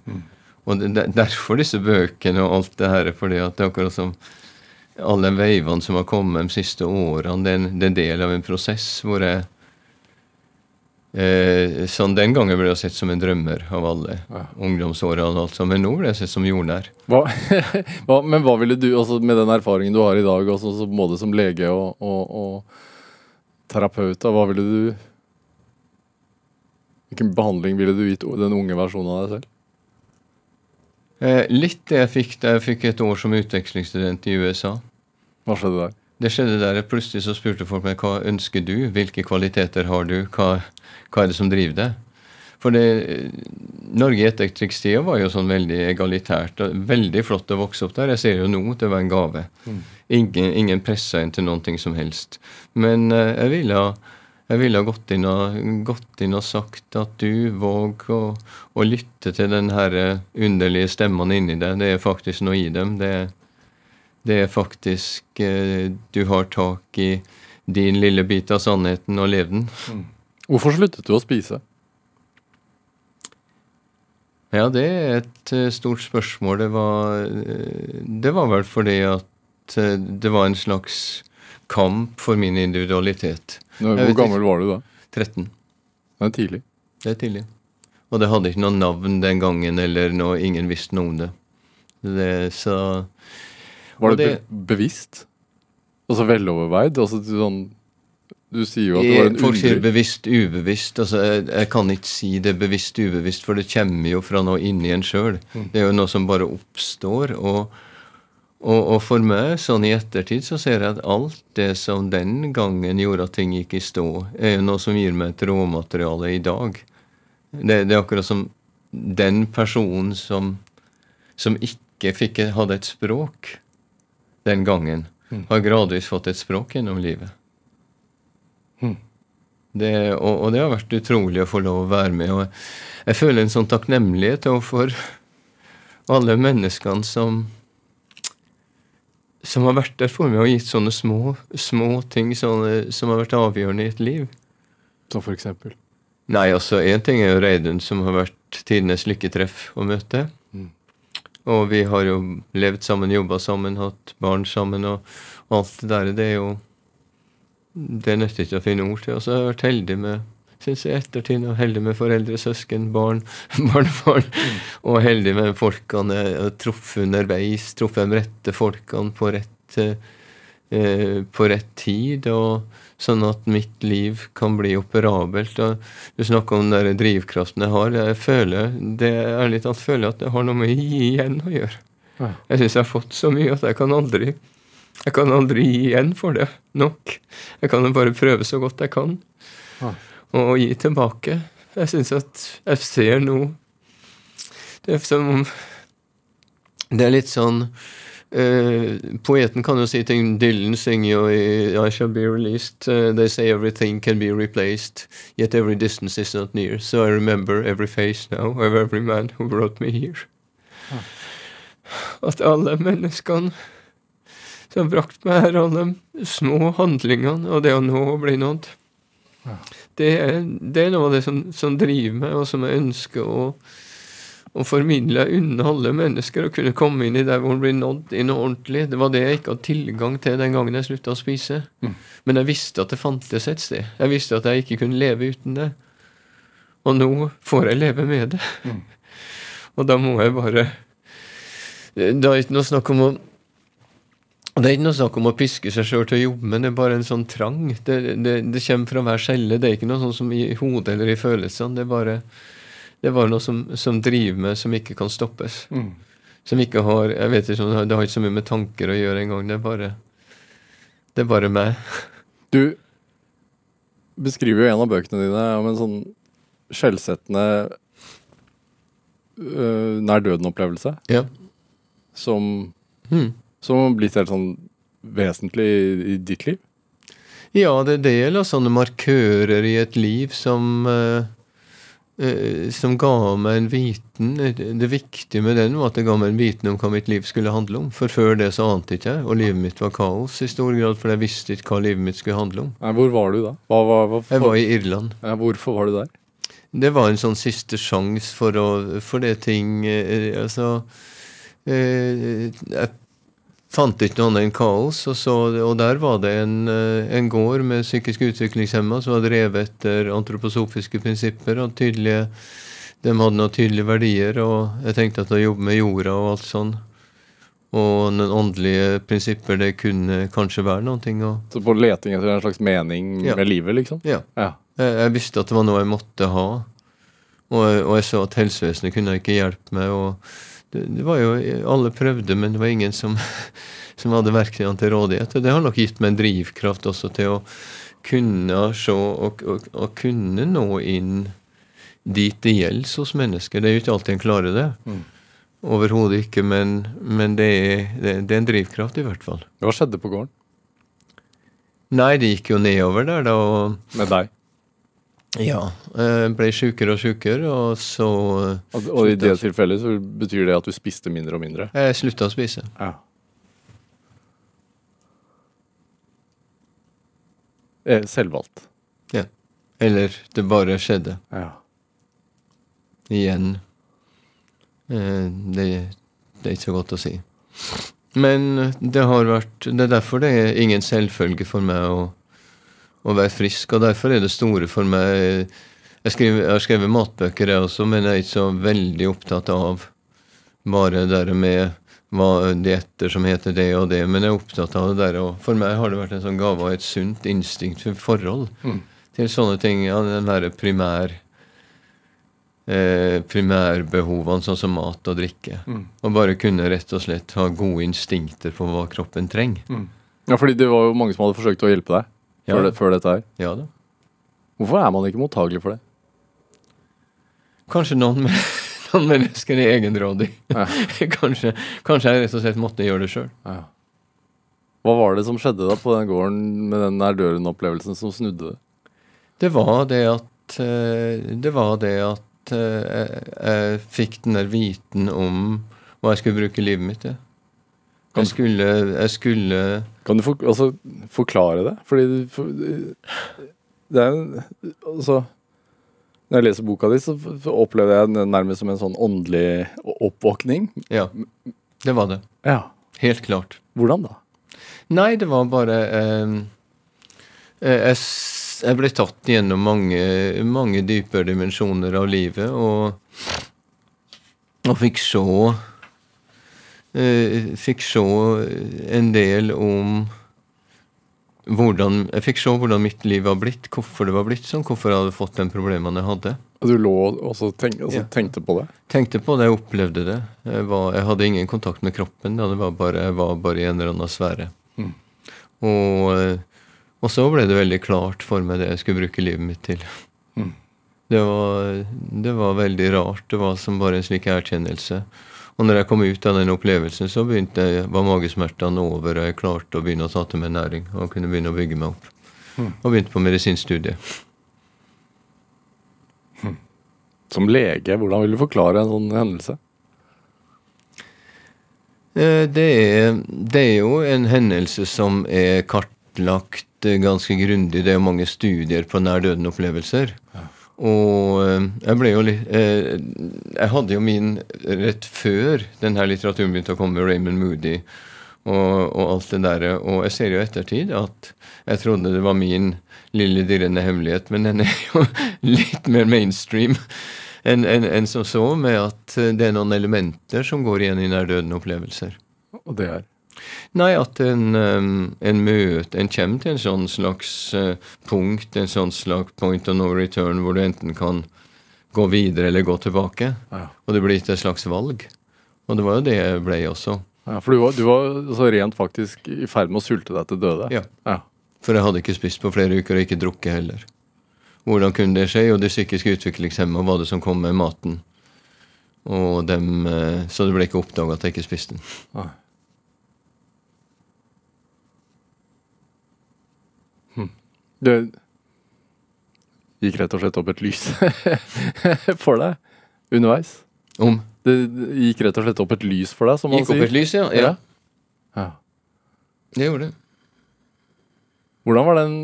Og det, det, derfor disse bøkene og alt det her, fordi at det er akkurat som alle veivene som har kommet de siste årene, det er en, det er del av en prosess hvor jeg eh, sånn Den gangen ble jeg sett som en drømmer av alle Ja. ungdomsårene, og alt sånt, men nå ble jeg sett som jordnær. Hva, hva, men hva ville du, altså med den erfaringen du har i dag, også, så både som lege og, og, og terapeut, hva ville du Hvilken behandling ville du gitt den unge versjonen av deg selv? Eh, litt det jeg fikk da jeg fikk et år som utvekslingsstudent i USA. Hva skjedde der? Det skjedde der jeg plutselig så spurte folk meg hva ønsker du, hvilke kvaliteter har du, hva, hva er det som driver deg? For det, Norge i etterkrigstida var jo sånn veldig egalitært. og Veldig flott å vokse opp der. Jeg ser jo nå at det var en gave. Ingen, ingen pressa inn til noe som helst. Men eh, jeg ville ha jeg ville ha gått inn, og, gått inn og sagt at du våg å, å lytte til den her eh, underlige stemmen inni deg. Det er faktisk noe i dem. Det, det er faktisk eh, Du har tak i din lille bit av sannheten og lev den. Hvorfor sluttet du å spise? Ja, det er et eh, stort spørsmål. Det var, det var vel fordi at det var en slags kamp for min individualitet. Nå, hvor gammel var du da? 13. Det er tidlig. Det er tidlig. Og det hadde ikke noe navn den gangen, eller noe, ingen visste noe om det. det så Var det, det- bevisst? Altså veloverveid? Altså sånn Du sier jo at det var en Folk sier bevisst, ubevisst. altså jeg, jeg kan ikke si det bevisst, ubevisst, for det kommer jo fra noe inni en sjøl. Mm. Det er jo noe som bare oppstår. Og, og, og for meg, sånn i ettertid, så ser jeg at alt det som den gangen gjorde at ting gikk i stå, er jo noe som gir meg et råmateriale i dag. Det, det er akkurat som den personen som, som ikke fikk, hadde et språk den gangen, har gradvis fått et språk gjennom livet. Det, og, og det har vært utrolig å få lov å være med. Og jeg føler en sånn takknemlighet overfor alle menneskene som som har vært der for meg og gitt sånne små, små ting sånne, som har vært avgjørende i et liv. Som for eksempel. Nei, altså Én ting er jo Reidun, som har vært tidenes lykketreff å møte. Mm. Og vi har jo levd sammen, jobba sammen, hatt barn sammen, og, og alt det der. Det er jo Det nytter ikke å finne ord til. Og så har jeg vært heldig med synes jeg ettertid og heldig med foreldre, søsken, barn, barnebarn. Og heldig med folkene truffet underveis. Truffet de rette folkene på rett, eh, på rett tid. og Sånn at mitt liv kan bli operabelt. og Du snakker om den drivkraften jeg har. Jeg føler det ærlig talt føler at det har noe med å gi igjen å gjøre. Ja. Jeg syns jeg har fått så mye at jeg kan aldri jeg kan aldri gi igjen for det nok. Jeg kan bare prøve så godt jeg kan Ja. Og gi tilbake. Jeg syns at jeg ser nå Det er som om Det er litt sånn Uh, Poeten kan jo si ting. Dylan synger jo i I shall be released. Uh, they say everything can be replaced, yet every distance is not near. So I remember every face now of every man who brought me here. At alle menneskene som har brakt meg her, alle små handlingene og det å nå å bli nådd, det er, det er noe av det som, som driver meg, og som jeg ønsker å, å formidle unna alle mennesker. Å kunne komme inn i der hvor en blir nådd i noe ordentlig. Det var det jeg ikke hadde tilgang til den gangen jeg slutta å spise. Men jeg visste at det fantes et sted. Jeg visste at jeg ikke kunne leve uten det. Og nå får jeg leve med det. Og da må jeg bare Det er ikke noe snakk om å Det er ikke noe snakk om å piske seg sjøl til å jobbe, men det er bare en sånn trang. Det, det, det kommer fra hver celle. Det er ikke noe sånn som i hodet eller i følelsene. Det er bare, det er bare noe som, som driver med, som ikke kan stoppes. Som ikke har jeg vet ikke, Det har ikke så mye med tanker å gjøre engang. Det er bare det er bare meg. Du beskriver jo en av bøkene dine om en sånn skjellsettende øh, nær døden-opplevelse Ja. som, Hmm. Som har blitt helt sånn vesentlig i, ditt liv. Ja, det er del av sånne markører i et liv som uh, uh, som ga meg en viten. Det, viktige med den var at det ga meg en viten om hva mitt liv skulle handle om. For før det så ante ikke jeg, og livet mitt var kaos i stor grad, for jeg visste ikke hva livet mitt skulle handle om. Nei, hvor var du da? Hva, hva, hva, Jeg var i Irland. ja, hvorfor var du der? Det var en sånn siste sjanse for å For det ting eh, Altså eh, Jeg fant ikke noe annet enn kaos, og, så, og der var det en, eh, en gård med psykisk utviklingshemma som var drevet etter antroposofiske prinsipper. og tydelige De hadde noen tydelige verdier, og jeg tenkte at å jobbe med jorda og alt sånn og noen åndelige prinsipper, det kunne kanskje være noen ting. Og, Så på leting etter en slags mening Ja. med livet, liksom? ja. Ja. Jeg, jeg visste at det var noe jeg måtte ha. Og, og jeg så at helsevesenet kunne ikke hjelpe meg. og det, var jo, Alle prøvde, men det var ingen som, som hadde verktøyene til rådighet. Og det har nok gitt meg en drivkraft også til å kunne se og, og, og kunne nå inn dit det gjelder hos mennesker. Det er jo ikke alltid en klarer det. Mm. Overhodet ikke, men, men det, er, det, det er en drivkraft, i hvert fall. Hva skjedde på gården Nei, det gikk jo nedover der, da. med deg? Ja. Jeg ble sjukere og sjukere, og så Og, og i det tilfellet så betyr det at du spiste mindre og mindre? Jeg slutta å spise. Ja. Eh, Selvvalgt. Ja. Eller det bare skjedde. Ja. Igjen. Eh, Det, det er ikke så godt å si. Men det har vært Det er derfor det er ingen selvfølge for meg å, å være frisk, og derfor er det store for meg Jeg, skriver, jeg har skrevet matbøker, jeg også, men jeg er ikke så veldig opptatt av bare det med hva dietter som heter det og det, men jeg er opptatt av det der. Og for meg har det vært en sånn gave av et sunt instinkt for forhold Mm. til sånne ting. Ja, den derre primær eh, primærbehovene, sånn som mat og drikke. Mm. Og bare kunne rett og slett ha gode instinkter på hva kroppen trenger. ja, fordi det var jo mange som hadde forsøkt å hjelpe deg. Før, det, før dette her. Ja da. Hvorfor er man ikke mottagelig for det? Kanskje noen, noen mennesker er egenrådige. Ja. kanskje, kanskje jeg rett og slett måtte gjøre det sjøl. Ja. Hva var det som skjedde da på den gården med den nær-døren-opplevelsen som snudde det? Det var det at eh, Det var det at eh, jeg, jeg fikk den der viten om hva jeg skulle bruke livet mitt til. Jeg skulle, jeg skulle Kan du for, altså, forklare det? Fordi du- for, det er jo Altså Når jeg leser boka di, så opplever jeg den nærmest som en sånn åndelig oppvåkning. Ja, det var det. Ja. Helt klart. Hvordan da? Nei, det var bare eh, eh, jeg, jeg ble tatt gjennom mange, mange dypere dimensjoner av livet, og, og fikk se Fikk se en del om hvordan Jeg fikk se hvordan mitt liv var blitt, hvorfor det var blitt sånn, hvorfor jeg hadde fått de problemene jeg hadde. Du lå og tenk, altså, Ja. tenkte på det? Tenkte på det, jeg opplevde det. Jeg, var, jeg hadde ingen kontakt med kroppen. Det var bare, jeg var bare i en eller annen sfære. Mm. Og, eh, og så ble det veldig klart for meg det jeg skulle bruke livet mitt til. Mm. Det, var, det var veldig rart. Det var som bare en slik erkjennelse. Og når jeg kom ut av den opplevelsen, så jeg, var magesmertene over, og jeg klarte å begynne å ta til meg næring og kunne begynne å bygge meg opp. Mm. Og begynte på medisinstudiet. Som lege, hvordan vil du forklare en sånn hendelse? Eh, Det er, det er jo en hendelse som er kartlagt ganske grundig. Det er jo mange studier på nær-døden-opplevelser. Og eh, jeg ble jo litt eh, Jeg hadde jo min rett før denne litteraturen begynte å komme, Raymond Moody og, og alt det der. Og jeg ser jo i ettertid at jeg trodde det var min lille dirrende hemmelighet, men den er jo litt mer mainstream enn en, en som så, med at det er noen elementer som går igjen i nær-døden-opplevelser. Og det er Nei, at en, en møte En kommer til en sånn slags uh, punkt, en sånn slags point of no return, hvor du enten kan gå videre eller gå tilbake. Ja. Og det blir ikke et slags valg. Og det var jo det jeg ble også. Ja, for du var, du var så rent faktisk i ferd med å sulte deg til døde. Ja. Ja. For jeg hadde ikke spist på flere uker, og ikke drukket heller. Hvordan kunne det skje? Jo, de psykiske utviklingshemma var det som kom med maten. Og dem, eh, så det ble ikke oppdaga at jeg ikke spiste den. Nei. Det gikk rett og slett opp et lys for deg underveis. Om Det gikk rett og slett opp et lys for deg, som man Gikk opp et lys, ja. ja. Ja. Det gjorde det. Hvordan var den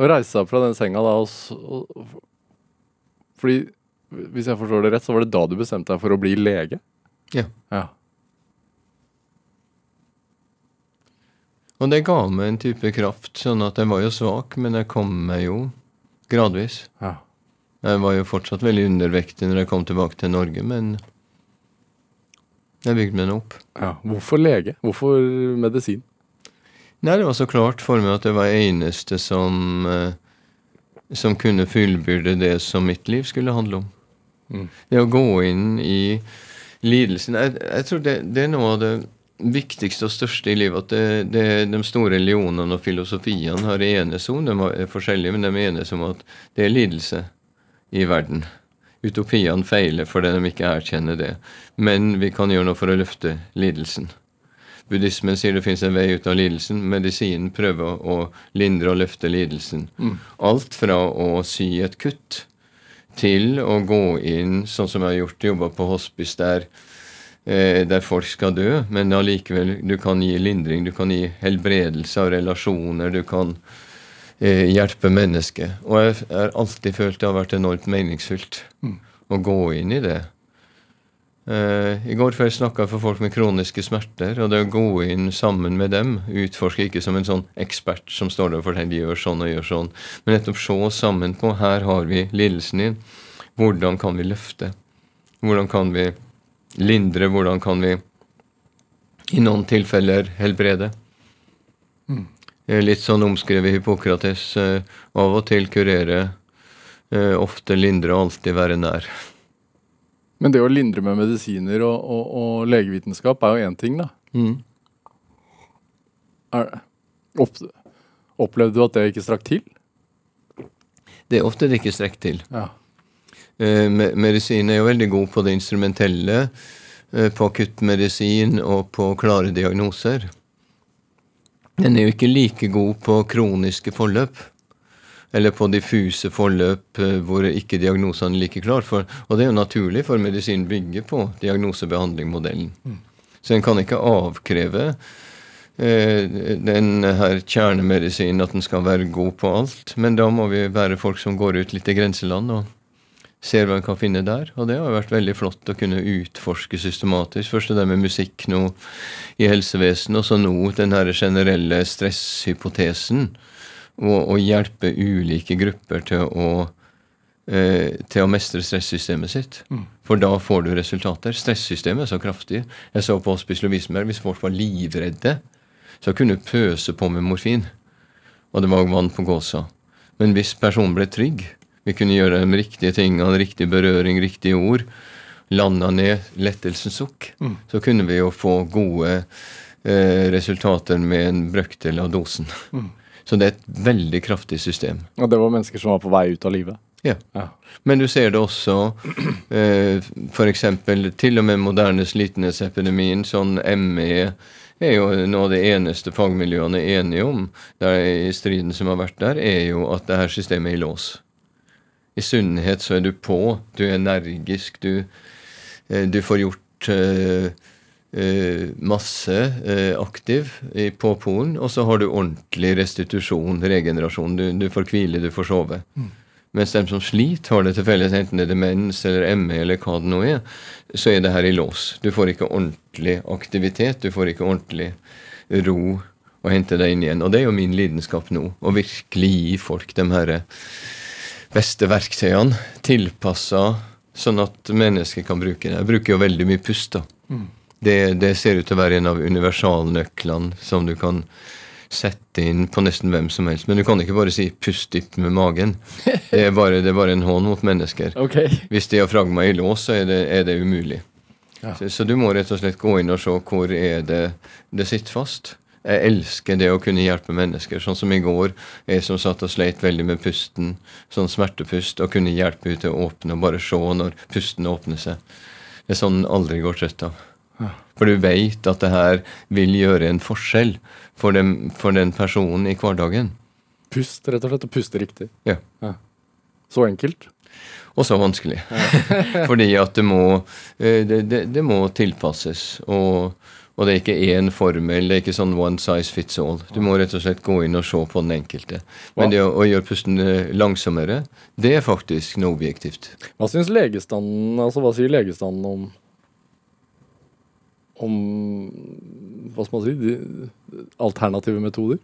å reise seg opp fra den senga da og Fordi, hvis jeg forstår det rett, så var det da du bestemte deg for å bli lege? Ja. Ja. Og det ga meg en type kraft, sånn at jeg var jo svak, men jeg kom meg jo gradvis. ja. Jeg var jo fortsatt veldig undervektig når jeg kom tilbake til Norge, men jeg bygde meg nå opp. ja. Hvorfor lege? Hvorfor medisin? Nei, det var så klart for meg at det var eneste som eh, som kunne fullbyrde det som mitt liv skulle handle om. Mm. Det å gå inn i lidelsen Jeg, jeg tror det, det er noe av det viktigste og største i livet. At det, det, de store religionene og filosofiene har enes om. De er forskjellige, men de enes om at det er lidelse i verden. Utopiene feiler fordi de ikke erkjenner det. Men vi kan gjøre noe for å løfte lidelsen. Buddhismen sier det fins en vei ut av lidelsen. Medisinen prøver å lindre og løfte lidelsen. Alt fra å sy et kutt til å gå inn, sånn som jeg har gjort, jobba på hospice der, der folk skal dø, men allikevel, du kan gi lindring, du kan gi helbredelse av relasjoner, du kan eh, hjelpe mennesket. Og jeg har alltid følt det har vært enormt meningsfylt å gå inn i det. Eh, I går kveld snakka jeg for folk med kroniske smerter, og det å gå inn sammen med dem, utforske ikke som en sånn ekspert som står der og forteller gjør sånn og gjør sånn, men nettopp se sammen på her har vi lidelsen din. Hvordan kan vi løfte? Hvordan kan vi lindre? Hvordan kan vi i noen tilfeller helbrede? Mm. Litt sånn omskrevet Hippokrates. eh, Av og til kurere, eh, ofte lindre og alltid være nær. Men det å lindre med medisiner og, og, og legevitenskap er jo én ting, da. Mm. Er, opp, opplevde du at det ikke strakk til? Det er ofte det ikke strekker til. Ja. Eh, Medisin er jo veldig god på det instrumentelle, eh, på akuttmedisin og på klare diagnoser. Den er jo ikke like god på kroniske forløp. Eller på diffuse forløp eh, hvor ikke diagnosene er like klar. For, og det er jo naturlig, for medisin bygger på diagnosebehandling-modellen. Så en kan ikke avkreve eh, den her kjernemedisinen at den skal være god på alt. Men da må vi være folk som går ut litt i grenseland og ser hva en kan finne der. Og det har vært veldig flott å kunne utforske systematisk. Først det med musikk nå i helsevesenet, og så nå den her generelle stresshypotesen. Og, og hjelpe ulike grupper til å, eh, til å mestre stressystemet sitt. For da får du resultater. Stressystemet er så kraftig. Jeg så på Hospice Lovisenberg, hvis folk var livredde, så kunne du pøse på med morfin. Og det var vann på gåsa. Men hvis personen ble trygg, vi kunne gjøre de riktige tingene, riktig berøring, riktige ord, landa ned lettelsens sukk, så kunne vi jo få gode eh, resultater med en brøkdel av dosen. Så det er et veldig kraftig system. Og det var mennesker som var på vei ut av livet? Ja. Ja. Men du ser det også eh, f.eks. til og med moderne slitenhetsepidemien, sånn ME er jo noe av det eneste fagmiljøene er enige om der, i striden som har vært der, er jo at det her systemet er i lås. I sunnhet så er du på, du er energisk, du, eh, du får gjort eh, eh, masse aktiv på polen, og så har du ordentlig restitusjon, regenerasjon. Du, du får hvile, du får sove. Mens de som sliter, har det til felles, enten det er demens eller ME eller hva det nå er, så er det her i lås. Du får ikke ordentlig aktivitet, du får ikke ordentlig ro å hente deg inn igjen. Og det er jo min lidenskap nå, å virkelig gi folk de her beste verktøyene tilpassa sånn at mennesker kan bruke det. Jeg bruker jo veldig mye pust, da. Det, det ser ut til å være en av universalnøklene som du kan sette inn på nesten hvem som helst. Men du kan ikke bare si 'pust dypt med magen'. Det er bare, det er bare en hån mot mennesker. Okay. Hvis diafragma er i lås, så er det, er det umulig. Ja. Så, så du må rett og slett gå inn og se hvor er det det sitter fast. Jeg elsker det å kunne hjelpe mennesker. Sånn som i går, jeg som satt og sleit veldig med pusten, sånn smertepust, og kunne hjelpe ut til å åpne og bare se når pusten åpner seg. Det er sånn en aldri går trøtt av. For du veit at det her vil gjøre en forskjell for den, for den personen i hverdagen. Pust, rett og slett. Og puste riktig. Ja. Så enkelt. Og så vanskelig. Fordi at det må, eh, det, det, det må tilpasses. Og, og det er ikke én formel, det er ikke sånn one size fits all. Du må rett og slett gå inn og se på den enkelte. Men det å, å gjøre pusten eh, langsommere, det er faktisk noe objektivt. Hva syns legestanden, altså hva sier legestanden om om hva skal man si de, alternative metoder?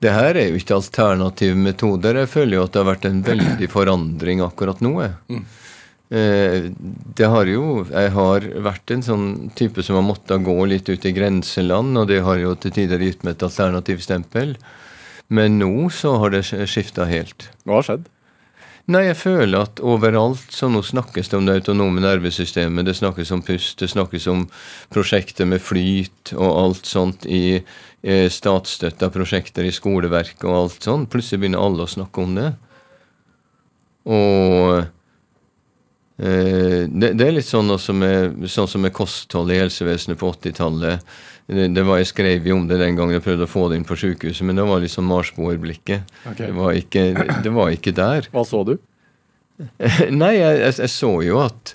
Det her er jo ikke alternative metoder. Jeg føler jo at det har vært en veldig forandring akkurat nå. jeg. Eh, det har jo Jeg har vært en sånn type som har måttet gå litt ut i grenseland, og det har jo til tider gitt meg et alternativstempel. Men nå så har det skifta helt. Hva har skjedd? Nei, jeg føler at overalt så nå snakkes det om det autonome nervesystemet, det snakkes om pust, det snakkes om prosjekter med flyt og alt sånt i eh, statsstøtta prosjekter i skoleverket og alt sånt. Plutselig begynner alle å snakke om det. Og det, det, er litt sånn, med, sånn som med kosthold i helsevesenet på 80-tallet. Det, det, var Jeg skrev jo om det den gangen jeg prøvde å få det inn på sykehuset, men det var liksom marsboerblikket. Ok. Det, var ikke, det var ikke der. Hva så du? Nei, jeg, jeg, jeg så jo at,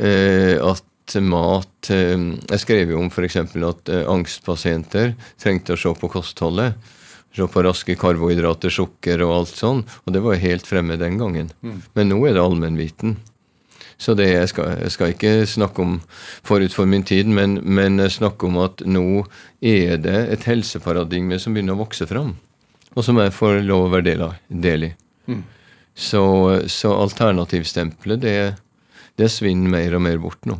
uh, at mat eh, Jeg skrev jo om f.eks. at eh, angstpasienter trengte å se på kostholdet. Se på raske karbohydrater, sukker og alt sånn. Og det var jo helt fremme den gangen. Men nå er det allmennviten. Så det, jeg, skal, jeg skal ikke snakke om forut for min tid, men, men snakke om at nå er det et helseparadigme som begynner å vokse fram. Og som jeg får lov å være del, av, del i. Så, så alternativstempelet, det, det svinner mer og mer bort nå.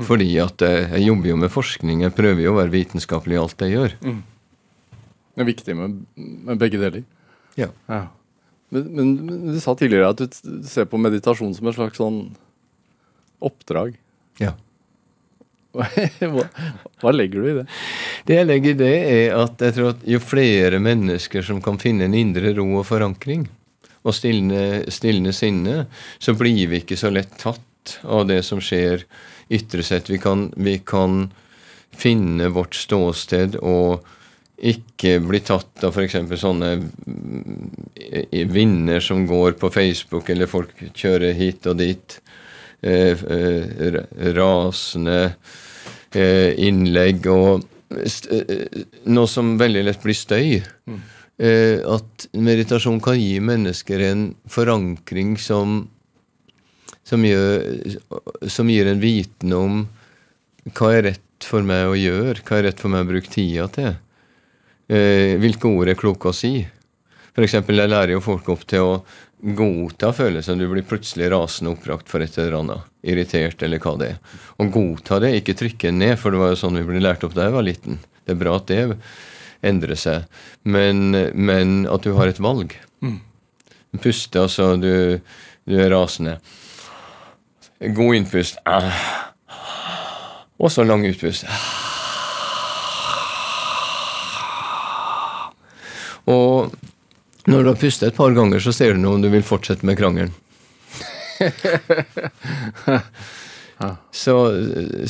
Fordi at jeg, jeg jobber jo med forskning, jeg prøver jo å være vitenskapelig i alt jeg gjør. Det er viktig med, med begge deler. Ja. Ja. Men, men, men du sa tidligere at du ser på meditasjon som et slags sånn oppdrag. ja. hva, hva legger du i det? Det jeg legger i det, er at jeg tror at jo flere mennesker som kan finne en indre ro og forankring, og stilne, stilne sinne, så blir vi ikke så lett tatt av det som skjer ytre sett. Vi kan, vi kan finne vårt ståsted og ikke bli tatt av f.eks. sånne vinner vinder som går på Facebook, eller folk kjører hit og dit. Eh, eh, ra- rasende eh, innlegg og eh, noe som veldig lett blir støy. Eh, at meditasjon kan gi mennesker en forankring som som, gjør, som gir en viten om hva er rett for meg å gjøre, hva er rett for meg å bruke tida til. Eh, hvilke ord er kloke å si? Eksempel, jeg lærer jo folk opp til å godta følelsen. Du blir plutselig rasende oppbrakt for et eller annet. Irritert, eller hva det er. Og godta det, ikke trykke ned, for det var jo sånn vi ble lært opp da jeg var liten. Det er bra at det endrer seg, men, men at du har et valg. Puste, altså. Du, du er rasende. God innpust. Ah. Og så lang utpust. Og når du har pustet et par ganger, så ser du nå om du vil fortsette med krangelen. Så,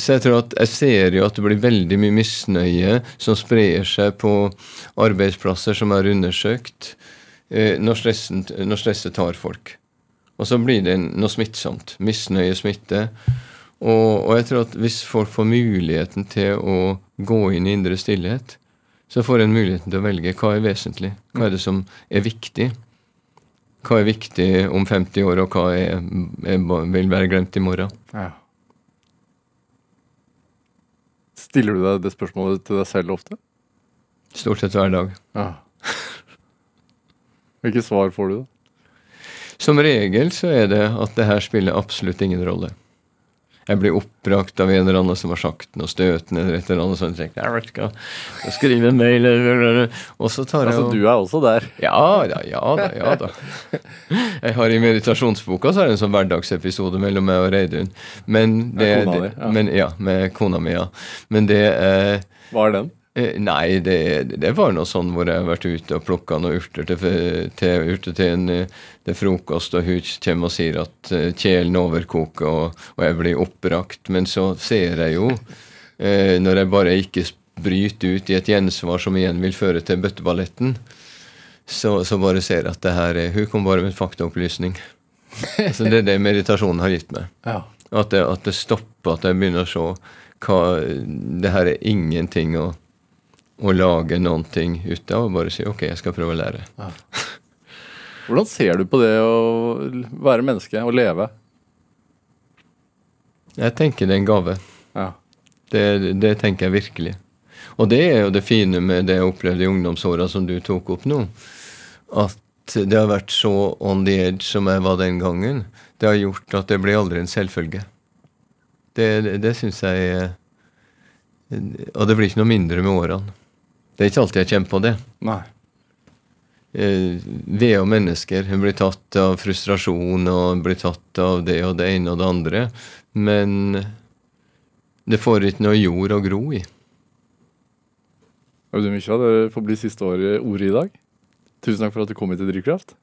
så jeg tror at jeg ser jo at det blir veldig mye misnøye som sprer seg på arbeidsplasser som er undersøkt, eh, når, stressen, når stresset tar folk. Og så blir det noe smittsomt. Misnøye smitter. Og, og jeg tror at hvis folk får muligheten til å gå inn i indre stillhet, så får en muligheten til å velge hva er vesentlig, hva er det som er viktig. Hva er viktig om 50 år, og hva er, er, vil være glemt i morgen. Ja. Stiller du deg det spørsmålet til deg selv ofte? Stort sett hver dag. Ja. Hvilke svar får du, da? Som regel så er det at det her spiller absolutt ingen rolle. Jeg blir oppbrakt av en eller annen som har sagt noe støtende eller et eller annet sånt. Jeg, vet ikke, jeg skriver en mail Og så tar jeg Altså, du er også der. Ja da, ja da, ja da. Jeg har I meditasjonsboka så er det en sånn hverdagsepisode mellom meg og Reidun. Men det, Med kona mi, di, ja. Men, ja, med kona mi, ja. Men det eh, Hva er den? Eh, Nei, det, det var noe sånn hvor jeg har vært ute og plukka noen urter til, til, urter til, en, eh, til frokost, og hun kommer og sier at eh, kjelen overkoker, og, og jeg blir oppbrakt. Men så ser jeg jo, eh, når jeg bare ikke bryter ut i et gjensvar som igjen vil føre til bøtteballetten, så, så bare ser jeg at det her er Hun kom bare med en faktaopplysning. Så det er det meditasjonen har gitt meg. Ja. At det, at det stopper, at jeg begynner å se hva Det her er ingenting å, å lage noen ting ut av. Og bare si OK, jeg skal prøve å lære. Hvordan ser du på det å være menneske og leve? Jeg tenker det er en gave. Ja. Det, det tenker jeg virkelig. Og det er jo det fine med det jeg opplevde i ungdomsåra som du tok opp nå. At det har vært så on the edge som jeg var den gangen. Det har gjort at det blir aldri en selvfølge. Det, det, det syns jeg Og det blir ikke noe mindre med årene. Det er ikke alltid jeg kjenner på det. Nei. Eh, vi er jo mennesker. Hun blir tatt av frustrasjon og blir tatt av det og det ene og det andre. Men det får ikke noe jord å gro i. Audun Mykja, det får bli siste år, ordet i dag. Tusen takk for at du kom hit til Drivkraft.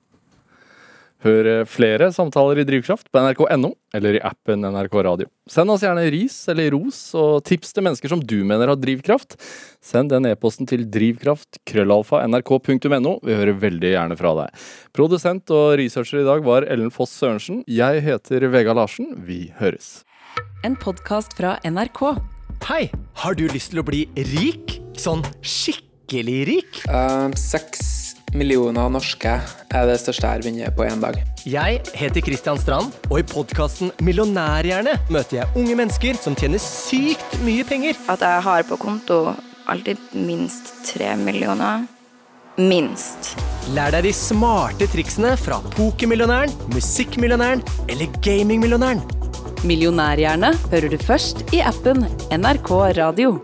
Hør eh, flere samtaler i Drivkraft på nrk.no eller i appen NRK Radio. Send oss gjerne ris eller ros og tips til mennesker som du mener har drivkraft. Send den e-posten til drivkraft.krøllalfa.nrk.no. Vi hører veldig gjerne fra deg. Produsent og researcher i dag var Ellen Foss Sørensen. Jeg heter Vega Larsen. Vi høres. En podkast fra NRK. Hei, har du lyst til å bli rik? Sånn skikkelig rik? Uh, Seks millioner norske er det største jeg har vunnet på én dag. Jeg heter Kristian Strand, og i podkasten Millionærhjerne møter jeg unge mennesker som tjener sykt mye penger. at jeg har på konto alltid minst tre millioner. Minst. Lær deg de smarte triksene fra pokermillionæren, musikkmillionæren eller gamingmillionæren. Millionærhjerne hører du først i appen NRK Radio.